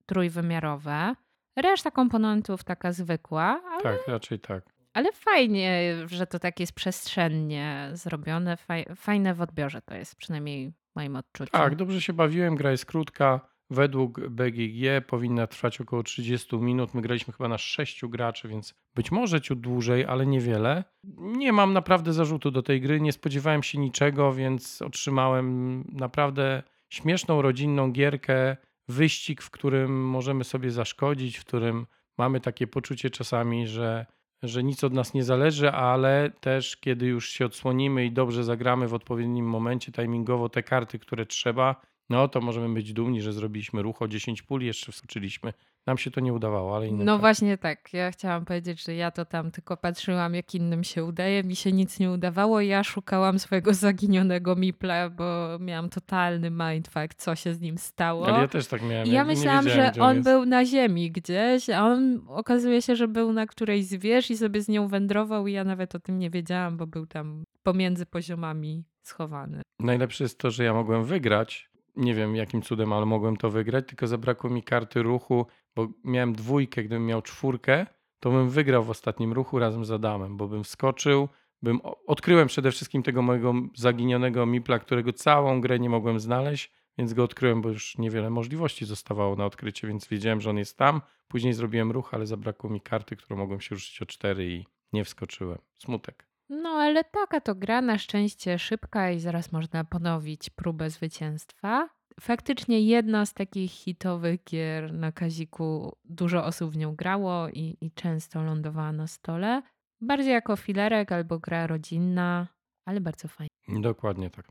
trójwymiarowe. Reszta komponentów taka zwykła. Ale... Tak, raczej tak. Ale fajnie, że to tak jest przestrzennie zrobione. Fajne w odbiorze to jest, przynajmniej w moim odczuciu. Tak, dobrze się bawiłem. Gra jest krótka Według BGG powinna trwać około 30 minut. My graliśmy chyba na 6 graczy, więc być może ciut dłużej, ale niewiele. Nie mam naprawdę zarzutu do tej gry, nie spodziewałem się niczego, więc otrzymałem naprawdę śmieszną rodzinną gierkę, wyścig, w którym możemy sobie zaszkodzić, w którym mamy takie poczucie czasami, że, że nic od nas nie zależy, ale też kiedy już się odsłonimy i dobrze zagramy w odpowiednim momencie timingowo te karty, które trzeba, no to możemy być dumni, że zrobiliśmy ruch o 10 puli, jeszcze wskoczyliśmy. Nam się to nie udawało, ale innym. No tak. właśnie tak. Ja chciałam powiedzieć, że ja to tam tylko patrzyłam, jak innym się udaje. Mi się nic nie udawało. Ja szukałam swojego zaginionego Mipla, bo miałam totalny mindfuck, co się z nim stało. Ale ja też tak miałem. I ja myślałam, że on, on był na ziemi gdzieś, a on okazuje się, że był na którejś z wież i sobie z nią wędrował i ja nawet o tym nie wiedziałam, bo był tam pomiędzy poziomami schowany. Najlepsze jest to, że ja mogłem wygrać, nie wiem jakim cudem, ale mogłem to wygrać, tylko zabrakło mi karty ruchu, bo miałem dwójkę, gdybym miał czwórkę, to bym wygrał w ostatnim ruchu razem z Adamem, bo bym skoczył, bym odkryłem przede wszystkim tego mojego zaginionego Mipla, którego całą grę nie mogłem znaleźć, więc go odkryłem, bo już niewiele możliwości zostawało na odkrycie, więc wiedziałem, że on jest tam. Później zrobiłem ruch, ale zabrakło mi karty, którą mogłem się ruszyć o cztery i nie wskoczyłem. Smutek. No, ale taka to gra na szczęście szybka i zaraz można ponowić próbę zwycięstwa. Faktycznie jedna z takich hitowych gier na Kaziku, dużo osób w nią grało i, i często lądowała na stole. Bardziej jako filerek albo gra rodzinna, ale bardzo fajnie. Dokładnie tak.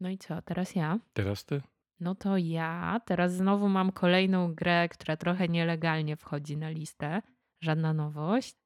No i co, teraz ja? Teraz ty? No to ja teraz znowu mam kolejną grę, która trochę nielegalnie wchodzi na listę żadna nowość.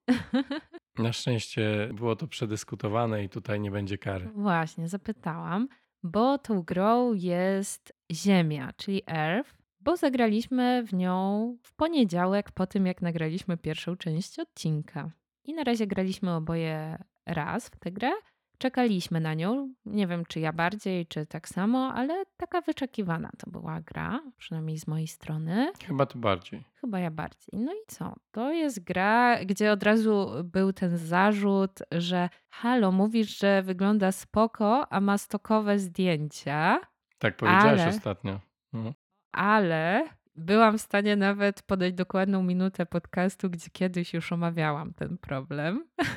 Na szczęście było to przedyskutowane i tutaj nie będzie kary. Właśnie, zapytałam, bo tą grą jest Ziemia, czyli Earth, bo zagraliśmy w nią w poniedziałek po tym, jak nagraliśmy pierwszą część odcinka. I na razie graliśmy oboje raz w tę grę. Czekaliśmy na nią. Nie wiem, czy ja bardziej, czy tak samo, ale taka wyczekiwana to była gra, przynajmniej z mojej strony. Chyba ty bardziej. Chyba ja bardziej. No i co? To jest gra, gdzie od razu był ten zarzut, że halo, mówisz, że wygląda spoko, a ma stokowe zdjęcia. Tak powiedziałaś ale, ostatnio. Mhm. Ale byłam w stanie nawet podać dokładną minutę podcastu, gdzie kiedyś już omawiałam ten problem.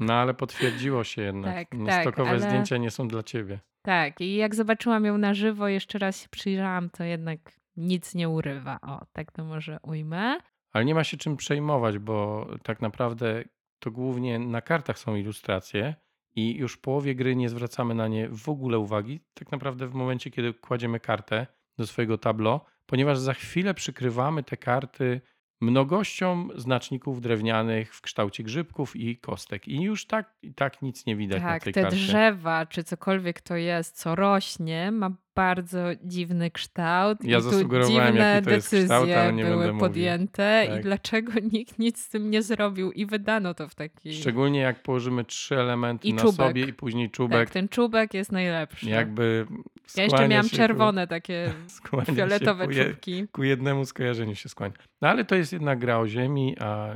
No ale potwierdziło się jednak. Tak, tak, Stokowe ale... zdjęcia nie są dla ciebie. Tak, i jak zobaczyłam ją na żywo, jeszcze raz się przyjrzałam, to jednak nic nie urywa. O, tak to może ujmę. Ale nie ma się czym przejmować, bo tak naprawdę to głównie na kartach są ilustracje i już w połowie gry nie zwracamy na nie w ogóle uwagi. Tak naprawdę w momencie, kiedy kładziemy kartę do swojego tablo, ponieważ za chwilę przykrywamy te karty mnogością znaczników drewnianych w kształcie grzybków i kostek. I już tak i tak nic nie widać na Tak, tej te karcie. drzewa, czy cokolwiek to jest, co rośnie, ma bardzo dziwny kształt. Ja i zasugerowałem, dziwne jaki to jest decyzje kształt, ale nie były podjęte Tak. i dlaczego nikt nic z tym nie zrobił i wydano to w taki... Szczególnie jak położymy trzy elementy I na czubek. sobie i później czubek, Tak, ten czubek jest najlepszy. jakby Ja jeszcze skłania miałam czerwone takie Ku, skłania się fioletowe ku, je, czubki. ku jednemu skojarzeniu się skłania. No ale to jest jednak gra o ziemi, a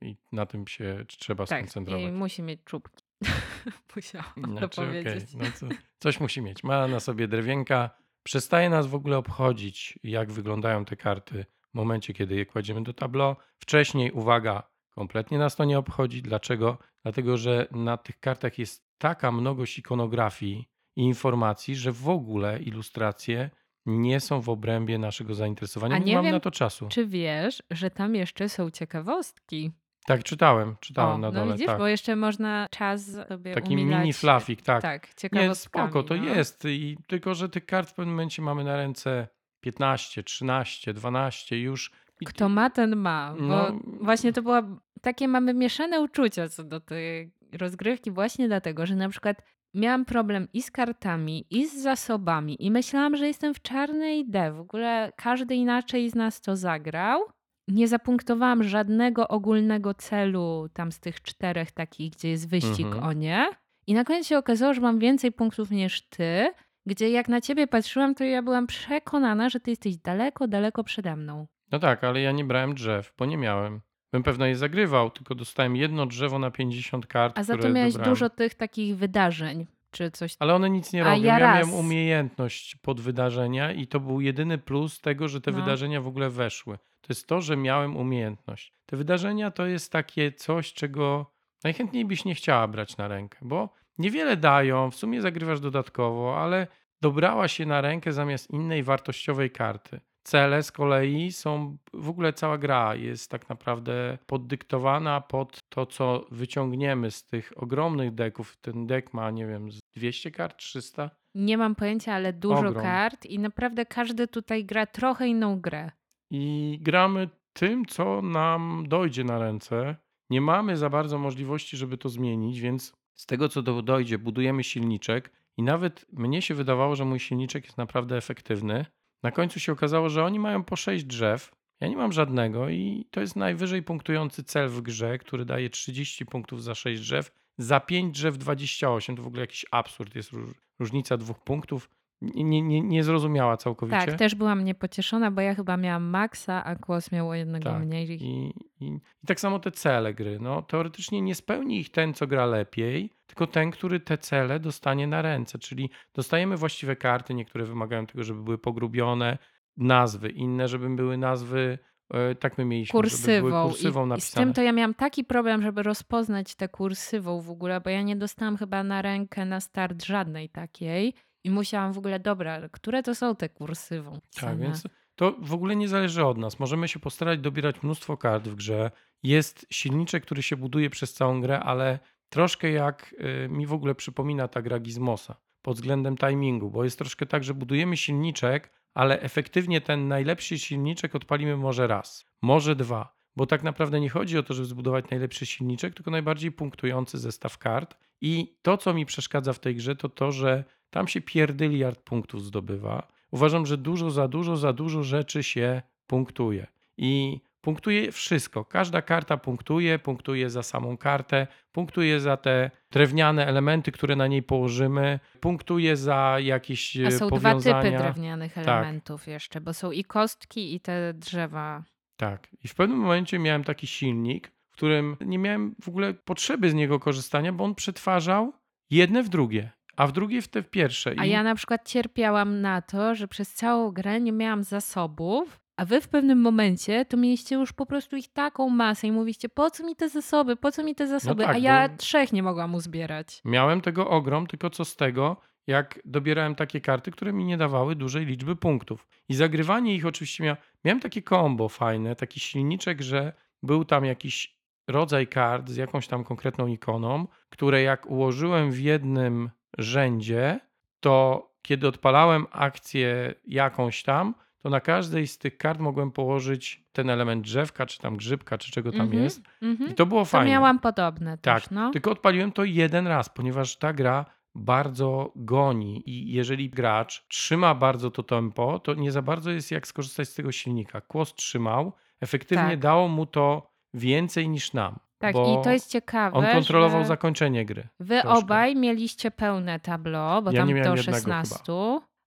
i na tym się trzeba Tak, skoncentrować. i musi mieć czubki. Musiałam to Znaczy, okej, powiedzieć. no co, coś musi mieć. Ma na sobie drewienka. Przestaje nas w ogóle obchodzić, jak wyglądają te karty w momencie, kiedy je kładziemy do tableau. Wcześniej, uwaga, kompletnie nas to nie obchodzi. Dlaczego? Dlatego, że na tych kartach jest taka mnogość ikonografii i informacji, że w ogóle ilustracje nie są w obrębie naszego zainteresowania. A Nie, nie mamy wiem, na to czasu. Czy wiesz, że tam jeszcze są ciekawostki? Tak, czytałem, czytałem O, na no dole. widzisz, tak. bo jeszcze można czas sobie Taki umilać. mini flafik, tak. Tak, Nie, ciekawostkami. spoko, to no. jest. I tylko, że tych kart w pewnym momencie mamy na ręce 15, 13, 12 już. Kto ma, ten ma. Bo No. właśnie to była. Takie mamy mieszane uczucia co do tej rozgrywki, właśnie dlatego, że na przykład miałam problem i z kartami, i z zasobami, i myślałam, że jestem w czarnej D. W ogóle każdy inaczej z nas to zagrał. Nie zapunktowałam żadnego ogólnego celu tam z tych czterech takich, gdzie jest wyścig Mhm. o nie. I na koniec się okazało, że mam więcej punktów niż ty, gdzie jak na ciebie patrzyłam, to ja byłam przekonana, że ty jesteś daleko, daleko przede mną. No tak, ale ja nie brałem drzew, bo nie miałem. Bym pewno je zagrywał, tylko dostałem jedno drzewo na 50 kart. A za to miałeś dobrałem. dużo tych takich wydarzeń, czy coś. Ale one nic nie robią. ja Ja, miałem umiejętność pod wydarzenia i to był jedyny plus tego, że te No. wydarzenia w ogóle weszły. To jest to, że miałem umiejętność. Te wydarzenia to jest takie coś, czego najchętniej byś nie chciała brać na rękę, bo niewiele dają, w sumie zagrywasz dodatkowo, ale dobrałaś je na rękę zamiast innej wartościowej karty. Cele z kolei są, w ogóle cała gra jest tak naprawdę poddyktowana pod to, co wyciągniemy z tych ogromnych deków. Ten dek ma, nie wiem, z 200 kart, 300? Nie mam pojęcia, ale dużo Ogrom. kart i naprawdę każdy tutaj gra trochę inną grę. I gramy tym, co nam dojdzie na ręce. Nie mamy za bardzo możliwości, żeby to zmienić, więc z tego, co do, dojdzie, budujemy silniczek. I nawet mnie się wydawało, że mój silniczek jest naprawdę efektywny. Na końcu się okazało, że oni mają po 6 drzew. Ja nie mam żadnego i to jest najwyżej punktujący cel w grze, który daje 30 punktów za 6 drzew. Za 5 drzew 28. To w ogóle jakiś absurd. Jest róż, różnica dwóch punktów. Nie, nie, nie, niezrozumiała całkowicie. Tak, też byłam niepocieszona, bo ja chyba miałam maksa, a Kłos miał o jednego Tak. mniej. I, i, I tak samo te cele gry. No, teoretycznie nie spełni ich ten, co gra lepiej, tylko ten, który te cele dostanie na ręce. Czyli dostajemy właściwe karty, niektóre wymagają tego, żeby były pogrubione, nazwy, inne, żeby były nazwy, e, tak my mieliśmy, żeby były kursywą. kursywą I, I z napisane. tym to ja miałam taki problem, żeby rozpoznać tę kursywą w ogóle, bo ja nie dostałam chyba na rękę na start żadnej takiej. I musiałam w ogóle, dobra, które to są te kursywą? Tak, więc to w ogóle nie zależy od nas. Możemy się postarać dobierać mnóstwo kart w grze. Jest silniczek, który się buduje przez całą grę, ale troszkę jak y, mi w ogóle przypomina ta gra Gizmosa pod względem timingu, bo jest troszkę tak, że budujemy silniczek, ale efektywnie ten najlepszy silniczek odpalimy może raz, może dwa. Bo tak naprawdę nie chodzi o to, żeby zbudować najlepszy silniczek, tylko najbardziej punktujący zestaw kart. I to, co mi przeszkadza w tej grze, to to, że tam się pierdyliard punktów zdobywa. Uważam, że dużo za dużo, za dużo rzeczy się punktuje. I punktuje wszystko. Każda karta punktuje, punktuje za samą kartę, punktuje za te drewniane elementy, które na niej położymy, punktuje za jakieś A e, są dwa powiązania. typy drewnianych Tak. elementów jeszcze, bo są i kostki, i te drzewa. Tak. I w pewnym momencie miałem taki silnik, w którym nie miałem w ogóle potrzeby z niego korzystania, bo on przetwarzał jedne w drugie, a w drugie w te w pierwsze. A ja na przykład cierpiałam na to, że przez całą grę nie miałam zasobów, a wy w pewnym momencie to mieliście już po prostu ich taką masę i mówiście, po co mi te zasoby, po co mi te zasoby, tak, a ja trzech nie mogłam uzbierać. Miałem tego ogrom, tylko co z tego? jak dobierałem takie karty, które mi nie dawały dużej liczby punktów. I zagrywanie ich oczywiście miał, miałem takie kombo fajne, taki silniczek, że był tam jakiś rodzaj kart z jakąś tam konkretną ikoną, które jak ułożyłem w jednym rzędzie, to kiedy odpalałem akcję jakąś tam, to na każdej z tych kart mogłem położyć ten element drzewka, czy tam grzybka, czy czego tam Mhm, jest. mhm. I to było To fajne. miałam podobne Tak, też, no. tylko odpaliłem to jeden raz, ponieważ ta gra bardzo goni i jeżeli gracz trzyma bardzo to tempo, to nie za bardzo jest jak skorzystać z tego silnika. Kłos trzymał, efektywnie Tak. dało mu to więcej niż nam. Tak, i to jest ciekawe, On kontrolował że zakończenie gry. wy troszkę. obaj mieliście pełne tableau, bo Ja tam do jednego 16,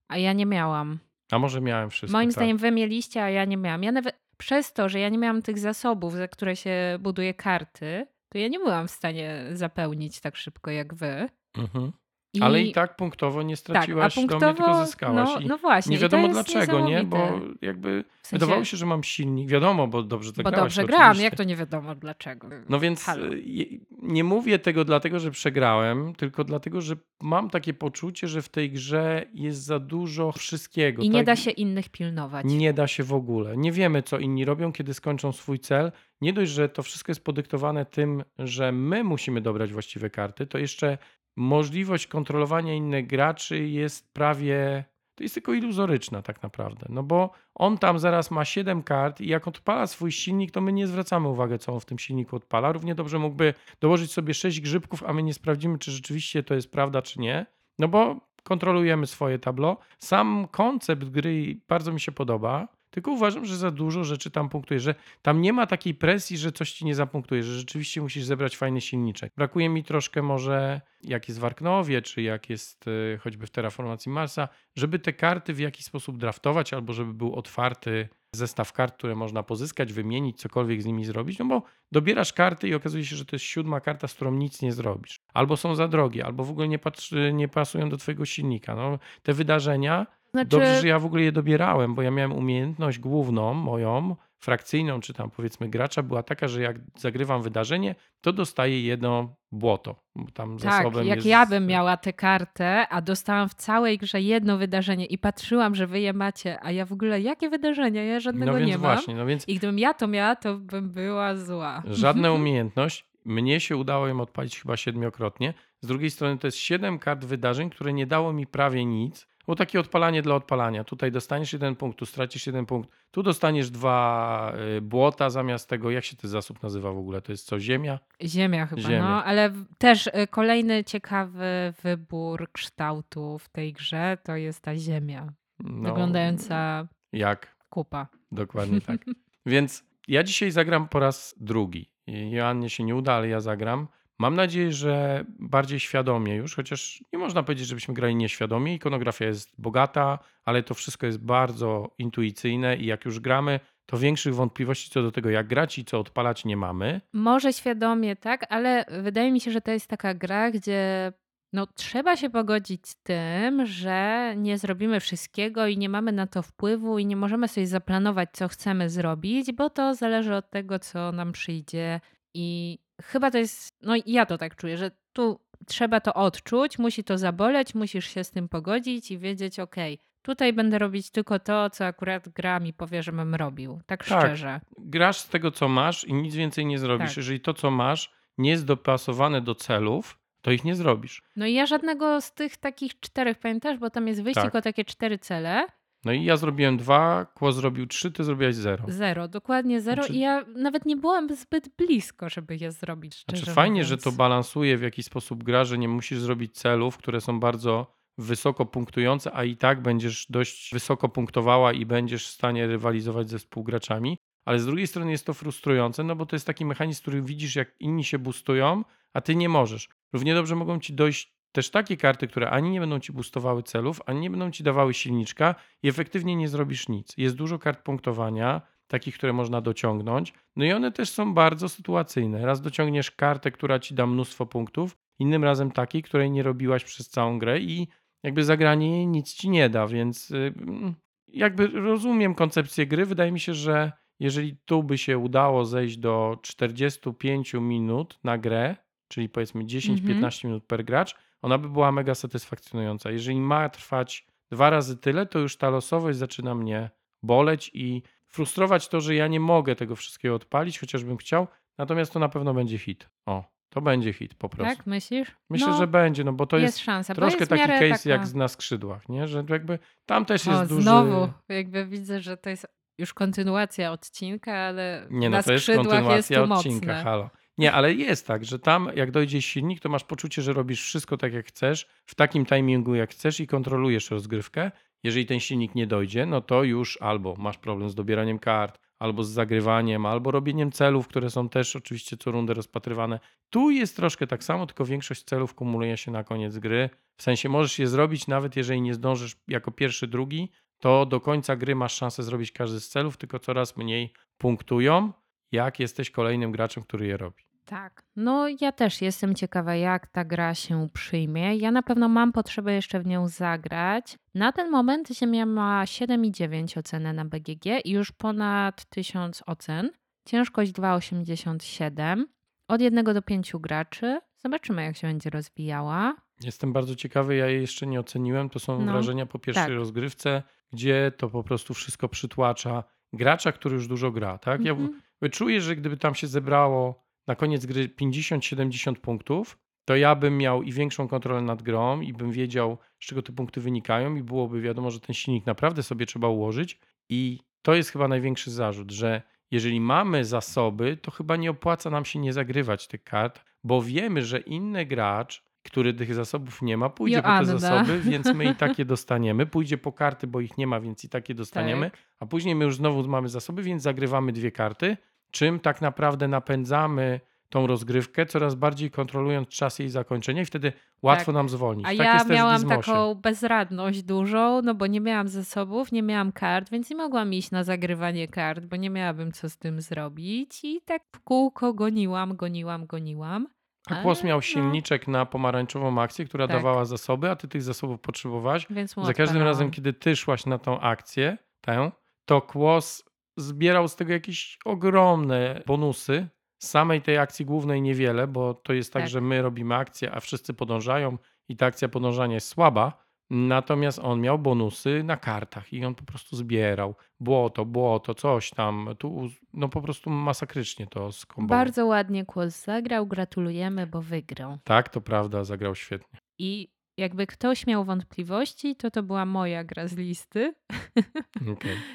a ja nie miałam. A może miałem wszystko. Moim tak. zdaniem wy mieliście, a ja nie miałam. Ja nawet przez to, że ja nie miałam tych zasobów, za które się buduje karty, to ja nie byłam w stanie zapełnić tak szybko jak wy. Mhm. I... Ale i tak punktowo nie tak, straciłaś do mnie, punktowo, tylko zyskałaś. no, no właśnie. nie to wiadomo dlaczego, nie? Bo jakby W sensie, wydawało się, że mam silnik. Wiadomo, bo dobrze bo zagrałaś. dobrze grałam, jak to nie wiadomo dlaczego. No więc Halo. y, nie mówię tego dlatego, że przegrałem, tylko dlatego, że mam takie poczucie, że w tej grze jest za dużo wszystkiego. I nie tak? da się innych pilnować. Nie da się w ogóle. Nie wiemy, co inni robią, kiedy skończą swój cel. Nie dość, że to wszystko jest podyktowane tym, że my musimy dobrać właściwe karty, to jeszcze możliwość kontrolowania innych graczy jest prawie. To jest tylko iluzoryczna, tak naprawdę. No bo on tam zaraz ma 7 kart i jak odpala swój silnik, to my nie zwracamy uwagi, co on w tym silniku odpala. Równie dobrze mógłby dołożyć sobie 6 grzybków, a my nie sprawdzimy, czy rzeczywiście to jest prawda, czy nie. No bo kontrolujemy swoje tablo. Sam koncept gry bardzo mi się podoba, tylko uważam, że za dużo rzeczy tam punktuje, że tam nie ma takiej presji, że coś ci nie zapunktuje, że rzeczywiście musisz zebrać fajny silniczek. Brakuje mi troszkę może, jak jest w Arknowie, czy jak jest y, choćby w Terraformacji Marsa, żeby te karty w jakiś sposób draftować, albo żeby był otwarty zestaw kart, które można pozyskać, wymienić, cokolwiek z nimi zrobić, no bo dobierasz karty i okazuje się, że to jest siódma karta, z którą nic nie zrobisz. Albo są za drogie, albo w ogóle nie, patrzy, nie pasują do twojego silnika. No, te wydarzenia, Znaczy, dobrze, że ja w ogóle je dobierałem, bo ja miałem umiejętność główną moją, frakcyjną, czy tam powiedzmy gracza, była taka, że jak zagrywam wydarzenie, to dostaję jedno błoto. Tam tak, zasobem jak jest... ja bym miała tę kartę, a dostałam w całej grze jedno wydarzenie i patrzyłam, że wy je macie, a ja w ogóle jakie wydarzenia? Ja żadnego No więc nie mam. właśnie, no więc I gdybym ja to miała, to bym była zła. Żadna umiejętność. Mnie się udało ją odpalić chyba siedmiokrotnie. Z drugiej strony to jest siedem kart wydarzeń, które nie dało mi prawie nic. Bo takie odpalanie dla odpalania. Tutaj dostaniesz jeden punkt, tu stracisz jeden punkt, tu dostaniesz dwa y, błota zamiast tego. Jak się ten zasób nazywa w ogóle? To jest co? Ziemia? Ziemia chyba, Ziemia. no, ale też y, kolejny ciekawy wybór kształtu w tej grze to jest ta ziemia, No, wyglądająca Jak? kupa. Dokładnie tak. Więc ja dzisiaj zagram po raz drugi. Joannie się nie uda, ale ja zagram. Mam nadzieję, że bardziej świadomie już, chociaż nie można powiedzieć, żebyśmy grali nieświadomie. Ikonografia jest bogata, ale to wszystko jest bardzo intuicyjne i jak już gramy, to większych wątpliwości co do tego, jak grać i co odpalać nie mamy. Może świadomie, tak, ale wydaje mi się, że to jest taka gra, gdzie no, trzeba się pogodzić z tym, że nie zrobimy wszystkiego i nie mamy na to wpływu i nie możemy sobie zaplanować, co chcemy zrobić, bo to zależy od tego, co nam przyjdzie. I chyba to jest, no i ja to tak czuję, że tu trzeba to odczuć, musi to zaboleć, musisz się z tym pogodzić i wiedzieć, okej, tutaj będę robić tylko to, co akurat gra mi powie, że bym robił. Tak Tak. szczerze. Grasz z tego, co masz i nic więcej nie zrobisz. Tak. Jeżeli to, co masz, nie jest dopasowane do celów, to ich nie zrobisz. No i ja żadnego z tych takich czterech, pamiętasz, bo tam jest wyścig Tak. o takie cztery cele. No i ja zrobiłem dwa, Kło zrobił trzy, ty zrobiłaś zero. Zero, dokładnie zero. Znaczy- I ja nawet nie byłam zbyt blisko, żeby je zrobić. Szczerze Znaczy fajnie, mówiąc. że to balansuje w jakiś sposób gra, że nie musisz zrobić celów, które są bardzo wysoko punktujące, a i tak będziesz dość wysoko punktowała i będziesz w stanie rywalizować ze współgraczami. Ale z drugiej strony jest to frustrujące, no bo to jest taki mechanizm, który widzisz, jak inni się boostują, a ty nie możesz. Równie dobrze mogą ci dojść też takie karty, które ani nie będą ci boostowały celów, ani nie będą ci dawały silniczka i efektywnie nie zrobisz nic. Jest dużo kart punktowania, takich, które można dociągnąć. No i one też są bardzo sytuacyjne. Raz dociągniesz kartę, która ci da mnóstwo punktów, innym razem takiej, której nie robiłaś przez całą grę i jakby zagranie jej nic ci nie da, więc y, mm, jakby rozumiem koncepcję gry. Wydaje mi się, że jeżeli tu by się udało zejść do 45 minut na grę, czyli powiedzmy 10-15 Mhm. minut per gracz, ona by była mega satysfakcjonująca. Jeżeli ma trwać dwa razy tyle, to już ta losowość zaczyna mnie boleć i frustrować to, że ja nie mogę tego wszystkiego odpalić, chociażbym chciał, natomiast to na pewno będzie hit. O, to będzie hit po prostu. Tak, myślisz? Myślę, no, że będzie, no bo to jest, jest szansa. troszkę jest taki case jak taka- z- na skrzydłach, nie? Że jakby tam też jest O, duży... znowu, jakby widzę, że to jest już kontynuacja odcinka, ale Nie, na no to jest skrzydłach jest kontynuacja tu odcinka, mocne. halo. Nie, ale jest tak, że tam jak dojdzie silnik, to masz poczucie, że robisz wszystko tak jak chcesz, w takim timingu jak chcesz i kontrolujesz rozgrywkę. Jeżeli ten silnik nie dojdzie, no to już albo masz problem z dobieraniem kart, albo z zagrywaniem, albo robieniem celów, które są też oczywiście co rundę rozpatrywane. Tu jest troszkę tak samo, tylko większość celów kumuluje się na koniec gry. W sensie możesz je zrobić nawet jeżeli nie zdążysz jako pierwszy, drugi, to do końca gry masz szansę zrobić każdy z celów, tylko coraz mniej punktują, jak jesteś kolejnym graczem, który je robi. Tak. No ja też jestem ciekawa, jak ta gra się przyjmie. Ja na pewno mam potrzebę jeszcze w nią zagrać. Na ten moment Ziemia ma 7,9 ocenę na BGG i już ponad 1000 ocen. Ciężkość 2,87. Od 1 do 5 graczy. Zobaczymy, jak się będzie rozwijała. Jestem bardzo ciekawy, ja jej jeszcze nie oceniłem. To są No, wrażenia po pierwszej tak. rozgrywce, gdzie to po prostu wszystko przytłacza gracza, który już dużo gra. Tak? Ja Mhm. czuję, że gdyby tam się zebrało na koniec gry 50-70 punktów, to ja bym miał i większą kontrolę nad grą i bym wiedział, z czego te punkty wynikają i byłoby wiadomo, że ten silnik naprawdę sobie trzeba ułożyć i to jest chyba największy zarzut, że jeżeli mamy zasoby, to chyba nie opłaca nam się nie zagrywać tych kart, bo wiemy, że inny gracz, który tych zasobów nie ma, pójdzie po Joanna. te zasoby, więc my i takie dostaniemy. Pójdzie po karty, bo ich nie ma, więc i takie dostaniemy. Tak. A później my już znowu mamy zasoby, więc zagrywamy dwie karty, czym tak naprawdę napędzamy tą rozgrywkę, coraz bardziej kontrolując czas jej zakończenia i wtedy łatwo Tak. nam zwolnić. A tak ja miałam taką bezradność dużą, no bo nie miałam zasobów, nie miałam kart, więc nie mogłam iść na zagrywanie kart, bo nie miałabym co z tym zrobić. I tak w kółko goniłam, goniłam, goniłam. A Kłos miał no. silniczek na pomarańczową akcję, która Tak. dawała zasoby, a ty tych zasobów potrzebowałaś. Więc Za każdym razem, kiedy ty szłaś na tą akcję, tę, to Kłos zbierał z tego jakieś ogromne bonusy. Samej tej akcji głównej niewiele, bo to jest tak, Tak. że my robimy akcję, a wszyscy podążają i ta akcja podążania jest słaba. Natomiast on miał bonusy na kartach i on po prostu zbierał. Błoto, błoto, coś tam. Tu, no po prostu masakrycznie to skombował. Bardzo ładnie Kłos zagrał, gratulujemy, bo wygrał. Tak, to prawda, zagrał świetnie. I jakby ktoś miał wątpliwości, to to była moja gra z listy.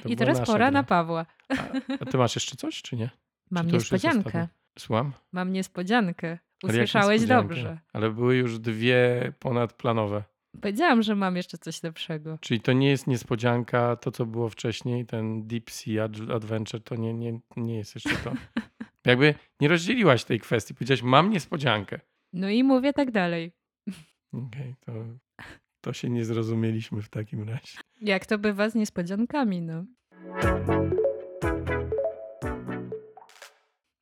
To I teraz pora gra. na Pawła. A, a ty masz jeszcze coś, czy nie? Mam Czy niespodziankę. Słucham? Mam niespodziankę. Usłyszałeś niespodziankę? dobrze. Ale były już dwie ponadplanowe. Powiedziałam, że mam jeszcze coś lepszego. Czyli to nie jest niespodzianka, to co było wcześniej, ten Deep Sea Ad- Adventure, to nie, nie, nie jest jeszcze to. Jakby nie rozdzieliłaś tej kwestii, powiedziałaś, mam niespodziankę. No i mówię tak dalej. Okej, to, to się nie zrozumieliśmy w takim razie. Jak to bywa z niespodziankami, no.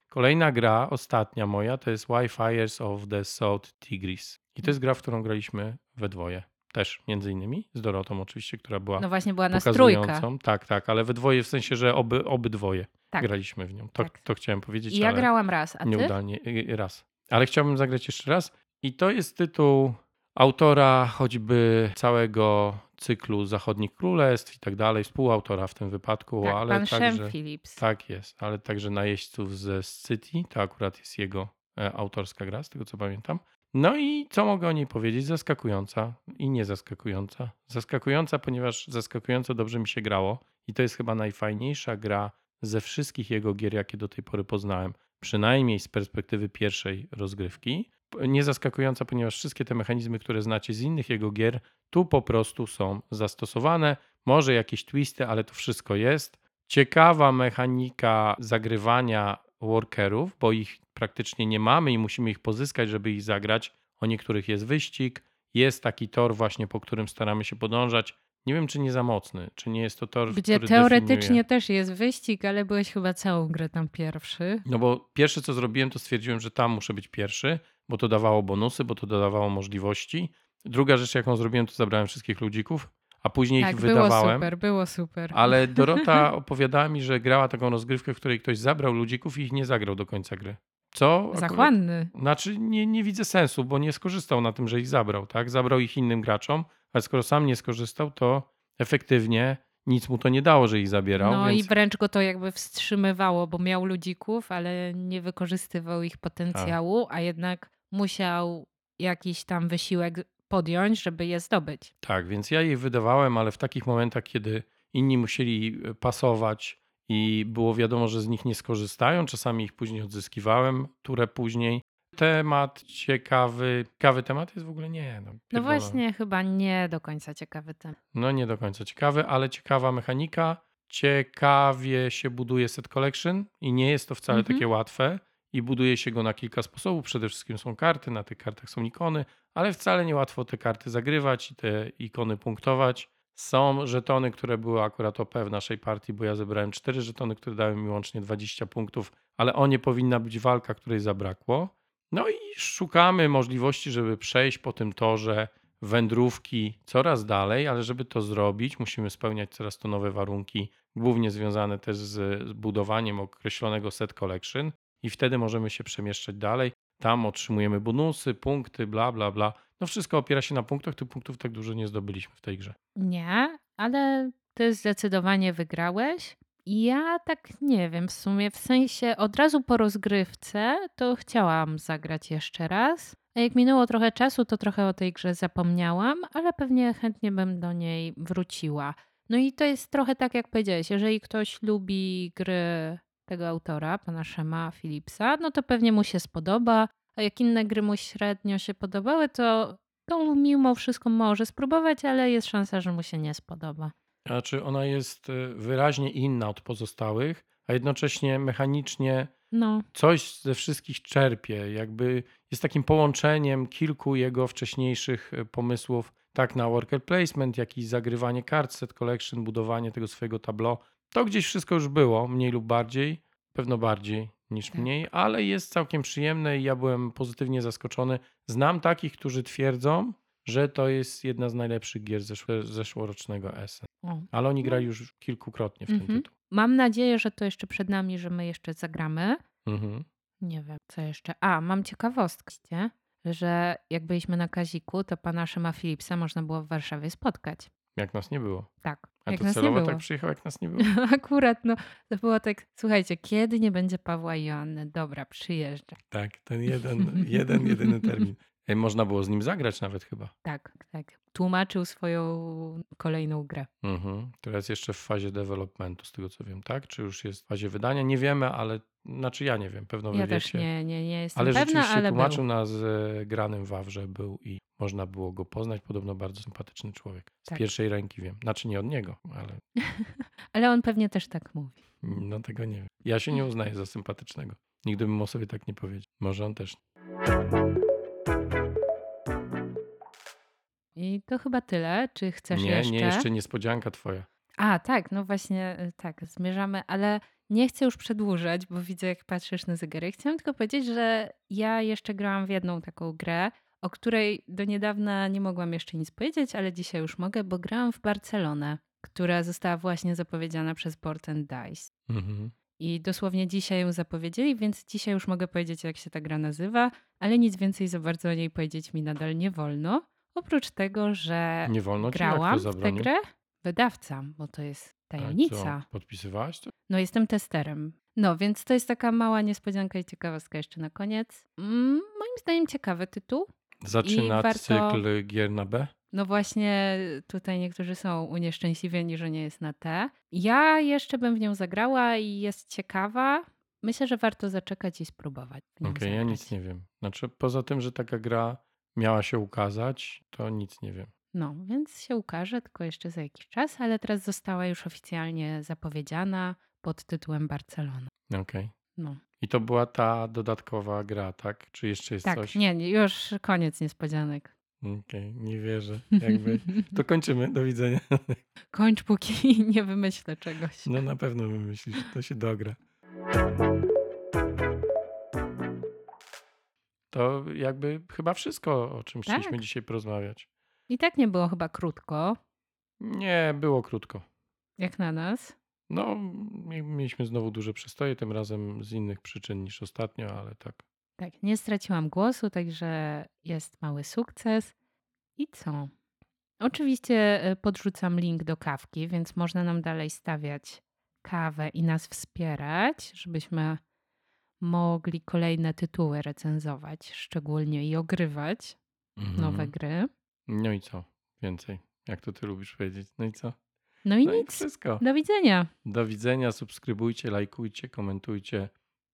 Kolejna gra, ostatnia moja, to jest Wi-Fires of the South Tigris. I to jest gra, w którą graliśmy we dwoje. Też między innymi, z Dorotą oczywiście, która była No właśnie była nas trójka. Tak, tak, ale we dwoje w sensie, że oby, obydwoje Tak. graliśmy w nią. To, Tak. to chciałem powiedzieć, I ja ale grałam raz, a ty? nieudalnie y, y, raz. Ale chciałbym zagrać jeszcze raz. I to jest tytuł autora choćby całego cyklu Zachodnich Królestw i tak dalej, współautora w tym wypadku, Tak, ale pan także... Shem Phillips. Tak jest, ale także najeźdźców ze City, to akurat jest jego e, autorska gra, z tego co pamiętam. No i co mogę o niej powiedzieć? Zaskakująca i nie zaskakująca. Zaskakująca, ponieważ zaskakująco dobrze mi się grało i to jest chyba najfajniejsza gra ze wszystkich jego gier, jakie do tej pory poznałem. Przynajmniej z perspektywy pierwszej rozgrywki. Nie zaskakująca, ponieważ wszystkie te mechanizmy, które znacie z innych jego gier, tu po prostu są zastosowane. Może jakieś twisty, ale to wszystko jest. Ciekawa mechanika zagrywania workerów, bo ich praktycznie nie mamy i musimy ich pozyskać, żeby ich zagrać. O niektórych jest wyścig. Jest taki tor właśnie, po którym staramy się podążać. Nie wiem, czy nie za mocny, czy nie jest to tor, Gdzie który teoretycznie definiuje... też jest wyścig, ale byłeś chyba całą grę tam pierwszy. No bo pierwsze, co zrobiłem, to stwierdziłem, że tam muszę być pierwszy, bo to dawało bonusy, bo to dodawało możliwości. Druga rzecz, jaką zrobiłem, to zabrałem wszystkich ludzików, a później tak, ich było wydawałem. super, było super. Ale Dorota opowiadała mi, że grała taką rozgrywkę, w której ktoś zabrał ludzików i ich nie zagrał do końca gry. Co? Zachłanny. Znaczy nie, nie widzę sensu, bo nie skorzystał na tym, że ich zabrał, tak? Zabrał ich innym graczom, ale skoro sam nie skorzystał, to efektywnie nic mu to nie dało, że ich zabierał. No więc... i wręcz go to jakby wstrzymywało, bo miał ludzików, ale nie wykorzystywał ich potencjału, a jednak musiał jakiś tam wysiłek podjąć, żeby je zdobyć. Tak, więc ja ich wydawałem, ale w takich momentach, kiedy inni musieli e, pasować i było wiadomo, że z nich nie skorzystają, czasami ich później odzyskiwałem, turę później. Temat ciekawy, ciekawy temat jest w ogóle nie. No, No właśnie, chyba nie do końca ciekawy ten. No nie do końca ciekawy, ale ciekawa mechanika. Ciekawie się buduje set collection i nie jest to wcale Mhm. takie łatwe i buduje się go na kilka sposobów. Przede wszystkim są karty, na tych kartach są ikony, ale wcale nie łatwo te karty zagrywać i te ikony punktować. Są żetony, które były akurat OP w naszej partii, bo ja zebrałem cztery żetony, które dały mi łącznie 20 punktów, ale o nie powinna być walka, której zabrakło. No i szukamy możliwości, żeby przejść po tym torze wędrówki coraz dalej, ale żeby to zrobić, musimy spełniać coraz to nowe warunki, głównie związane też z budowaniem określonego set collection i wtedy możemy się przemieszczać dalej. Tam otrzymujemy bonusy, punkty, bla, bla, bla. No wszystko opiera się na punktach, tych punktów tak dużo nie zdobyliśmy w tej grze. Nie, ale ty zdecydowanie wygrałeś. Ja tak nie wiem, w sumie w sensie od razu po rozgrywce to chciałam zagrać jeszcze raz. A jak minęło trochę czasu, to trochę o tej grze zapomniałam, ale pewnie chętnie bym do niej wróciła. No i to jest trochę tak, jak powiedziałeś, jeżeli ktoś lubi gry tego autora, pana Szema Philipsa, no to pewnie mu się spodoba, a jak inne gry mu średnio się podobały, to, to mimo wszystko może spróbować, ale jest szansa, że mu się nie spodoba. Znaczy ona jest e, wyraźnie inna od pozostałych, a jednocześnie mechanicznie No, coś ze wszystkich czerpie. Jakby jest takim połączeniem kilku jego wcześniejszych e, pomysłów, tak na worker placement, jak i zagrywanie kart, set collection, budowanie tego swojego tableau. To gdzieś wszystko już było, mniej lub bardziej, pewno bardziej niż Tak. mniej, ale jest całkiem przyjemne i ja byłem pozytywnie zaskoczony. Znam takich, którzy twierdzą, że to jest jedna z najlepszych gier zeszłorocznego SN. Ale oni No. grali już kilkukrotnie w ten Mhm. tytuł. Mam nadzieję, że to jeszcze przed nami, że my jeszcze zagramy. Mhm. Nie wiem, co jeszcze. A, mam ciekawostkę, że jak byliśmy na Kaziku, to pana Szema Philipsa można było w Warszawie spotkać. Jak nas nie było. Tak, A jak to nas nie celowo było. tak przyjechał, jak nas nie było. Akurat, no, to było tak, słuchajcie, kiedy nie będzie Pawła i Joanny? Dobra, przyjeżdża. Tak, ten jeden, jeden, jedyny termin. Można było z nim zagrać nawet chyba. Tak, tak. Tłumaczył swoją kolejną grę. Mhm. Teraz jeszcze w fazie developmentu, z tego co wiem, tak? Czy już jest w fazie wydania? Nie wiemy, ale znaczy ja nie wiem, pewno wy Ja wiecie. nie, nie, nie jestem ale pewna, rzeczywiście ale tłumaczył był. nas e, granym Wawrze był i można było go poznać. Podobno bardzo sympatyczny człowiek. Z Tak. pierwszej ręki wiem. Znaczy nie od niego, ale Ale on pewnie też tak mówi. no tego nie wiem. Ja się nie uznaję za sympatycznego. Nigdy bym o sobie tak nie powiedział. Może on też. I to chyba tyle. Czy chcesz nie, jeszcze? nie, jeszcze niespodzianka twoja. A, tak, no właśnie, y, tak, zmierzamy, ale nie chcę już przedłużać, bo widzę, jak patrzysz na zegarek. Chciałam tylko powiedzieć, że ja jeszcze grałam w jedną taką grę, o której do niedawna nie mogłam jeszcze nic powiedzieć, ale dzisiaj już mogę, bo grałam w Barcelonę, która została właśnie zapowiedziana przez Board and Dice. Mhm. I dosłownie dzisiaj ją zapowiedzieli, więc dzisiaj już mogę powiedzieć, jak się ta gra nazywa, ale nic więcej za bardzo o niej powiedzieć mi nadal nie wolno. Oprócz tego, że Nie wolno ci? grałam w tę grę, wydawca, bo to jest tajemnica. podpisywałaś to? No, jestem testerem. No, więc to jest taka mała niespodzianka i ciekawostka jeszcze na koniec. Mm, moim zdaniem ciekawy tytuł. Zaczyna warto- cykl gier na B? No właśnie tutaj niektórzy są unieszczęśliwieni, że nie jest na T. Ja jeszcze bym w nią zagrała i jest ciekawa. Myślę, że warto zaczekać i spróbować. Okej, ja zagrać. nic nie wiem. Znaczy, poza tym, że taka gra miała się ukazać, to nic nie wiem. No, więc się ukaże tylko jeszcze za jakiś czas, ale teraz została już oficjalnie zapowiedziana pod tytułem Barcelona. Okej. No, I to była ta dodatkowa gra, tak? Czy jeszcze jest tak, coś? nie, nie, już koniec niespodzianek. Okej, nie wierzę. Jakby. To kończymy, do widzenia. Kończ, póki nie wymyślę czegoś. No na pewno wymyślisz, to się dogra. To jakby chyba wszystko, o czym Tak. chcieliśmy dzisiaj porozmawiać. I tak nie było chyba krótko, Nie, było krótko. jak na nas. No, mi- mieliśmy znowu duże przestoje, tym razem z innych przyczyn niż ostatnio, ale tak. Tak, nie straciłam głosu, także jest mały sukces. I co? Oczywiście e, podrzucam link do kawki, więc można nam dalej stawiać kawę i nas wspierać, żebyśmy mogli kolejne tytuły recenzować, szczególnie i ogrywać nowe Mhm. gry. No i co? Więcej. Jak to ty lubisz powiedzieć? No i co? No i No i nic. wszystko. Do widzenia. Do widzenia, subskrybujcie, lajkujcie, komentujcie.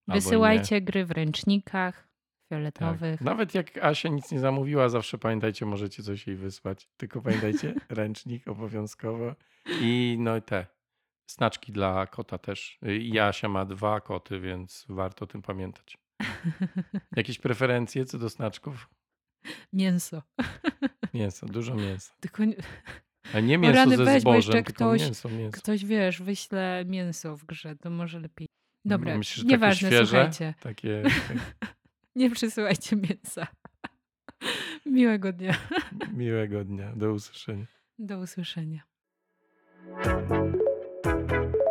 Wysyłajcie gry w ręcznikach Tak. fioletowych. Nawet jak Asia nic nie zamówiła, zawsze pamiętajcie, możecie coś jej wysłać. Tylko pamiętajcie, ręcznik obowiązkowo. I no i te znaczki dla kota też. I Asia ma dwa koty, więc warto o tym pamiętać. Jakieś preferencje co do znaczków? Mięso. Mięso, dużo mięsa. Tylko nie- Ale nie O mięso rany, ze weź, bo zbożem, jeszcze tylko ktoś- mięso, mięso. ktoś, wiesz, wyśle mięso w grze, to może lepiej. Dobra, Myślisz, że nieważne, świeże? słuchajcie. Takie, Nie przysyłajcie mięsa. Miłego dnia. miłego dnia. Do usłyszenia. Do usłyszenia. Thank you.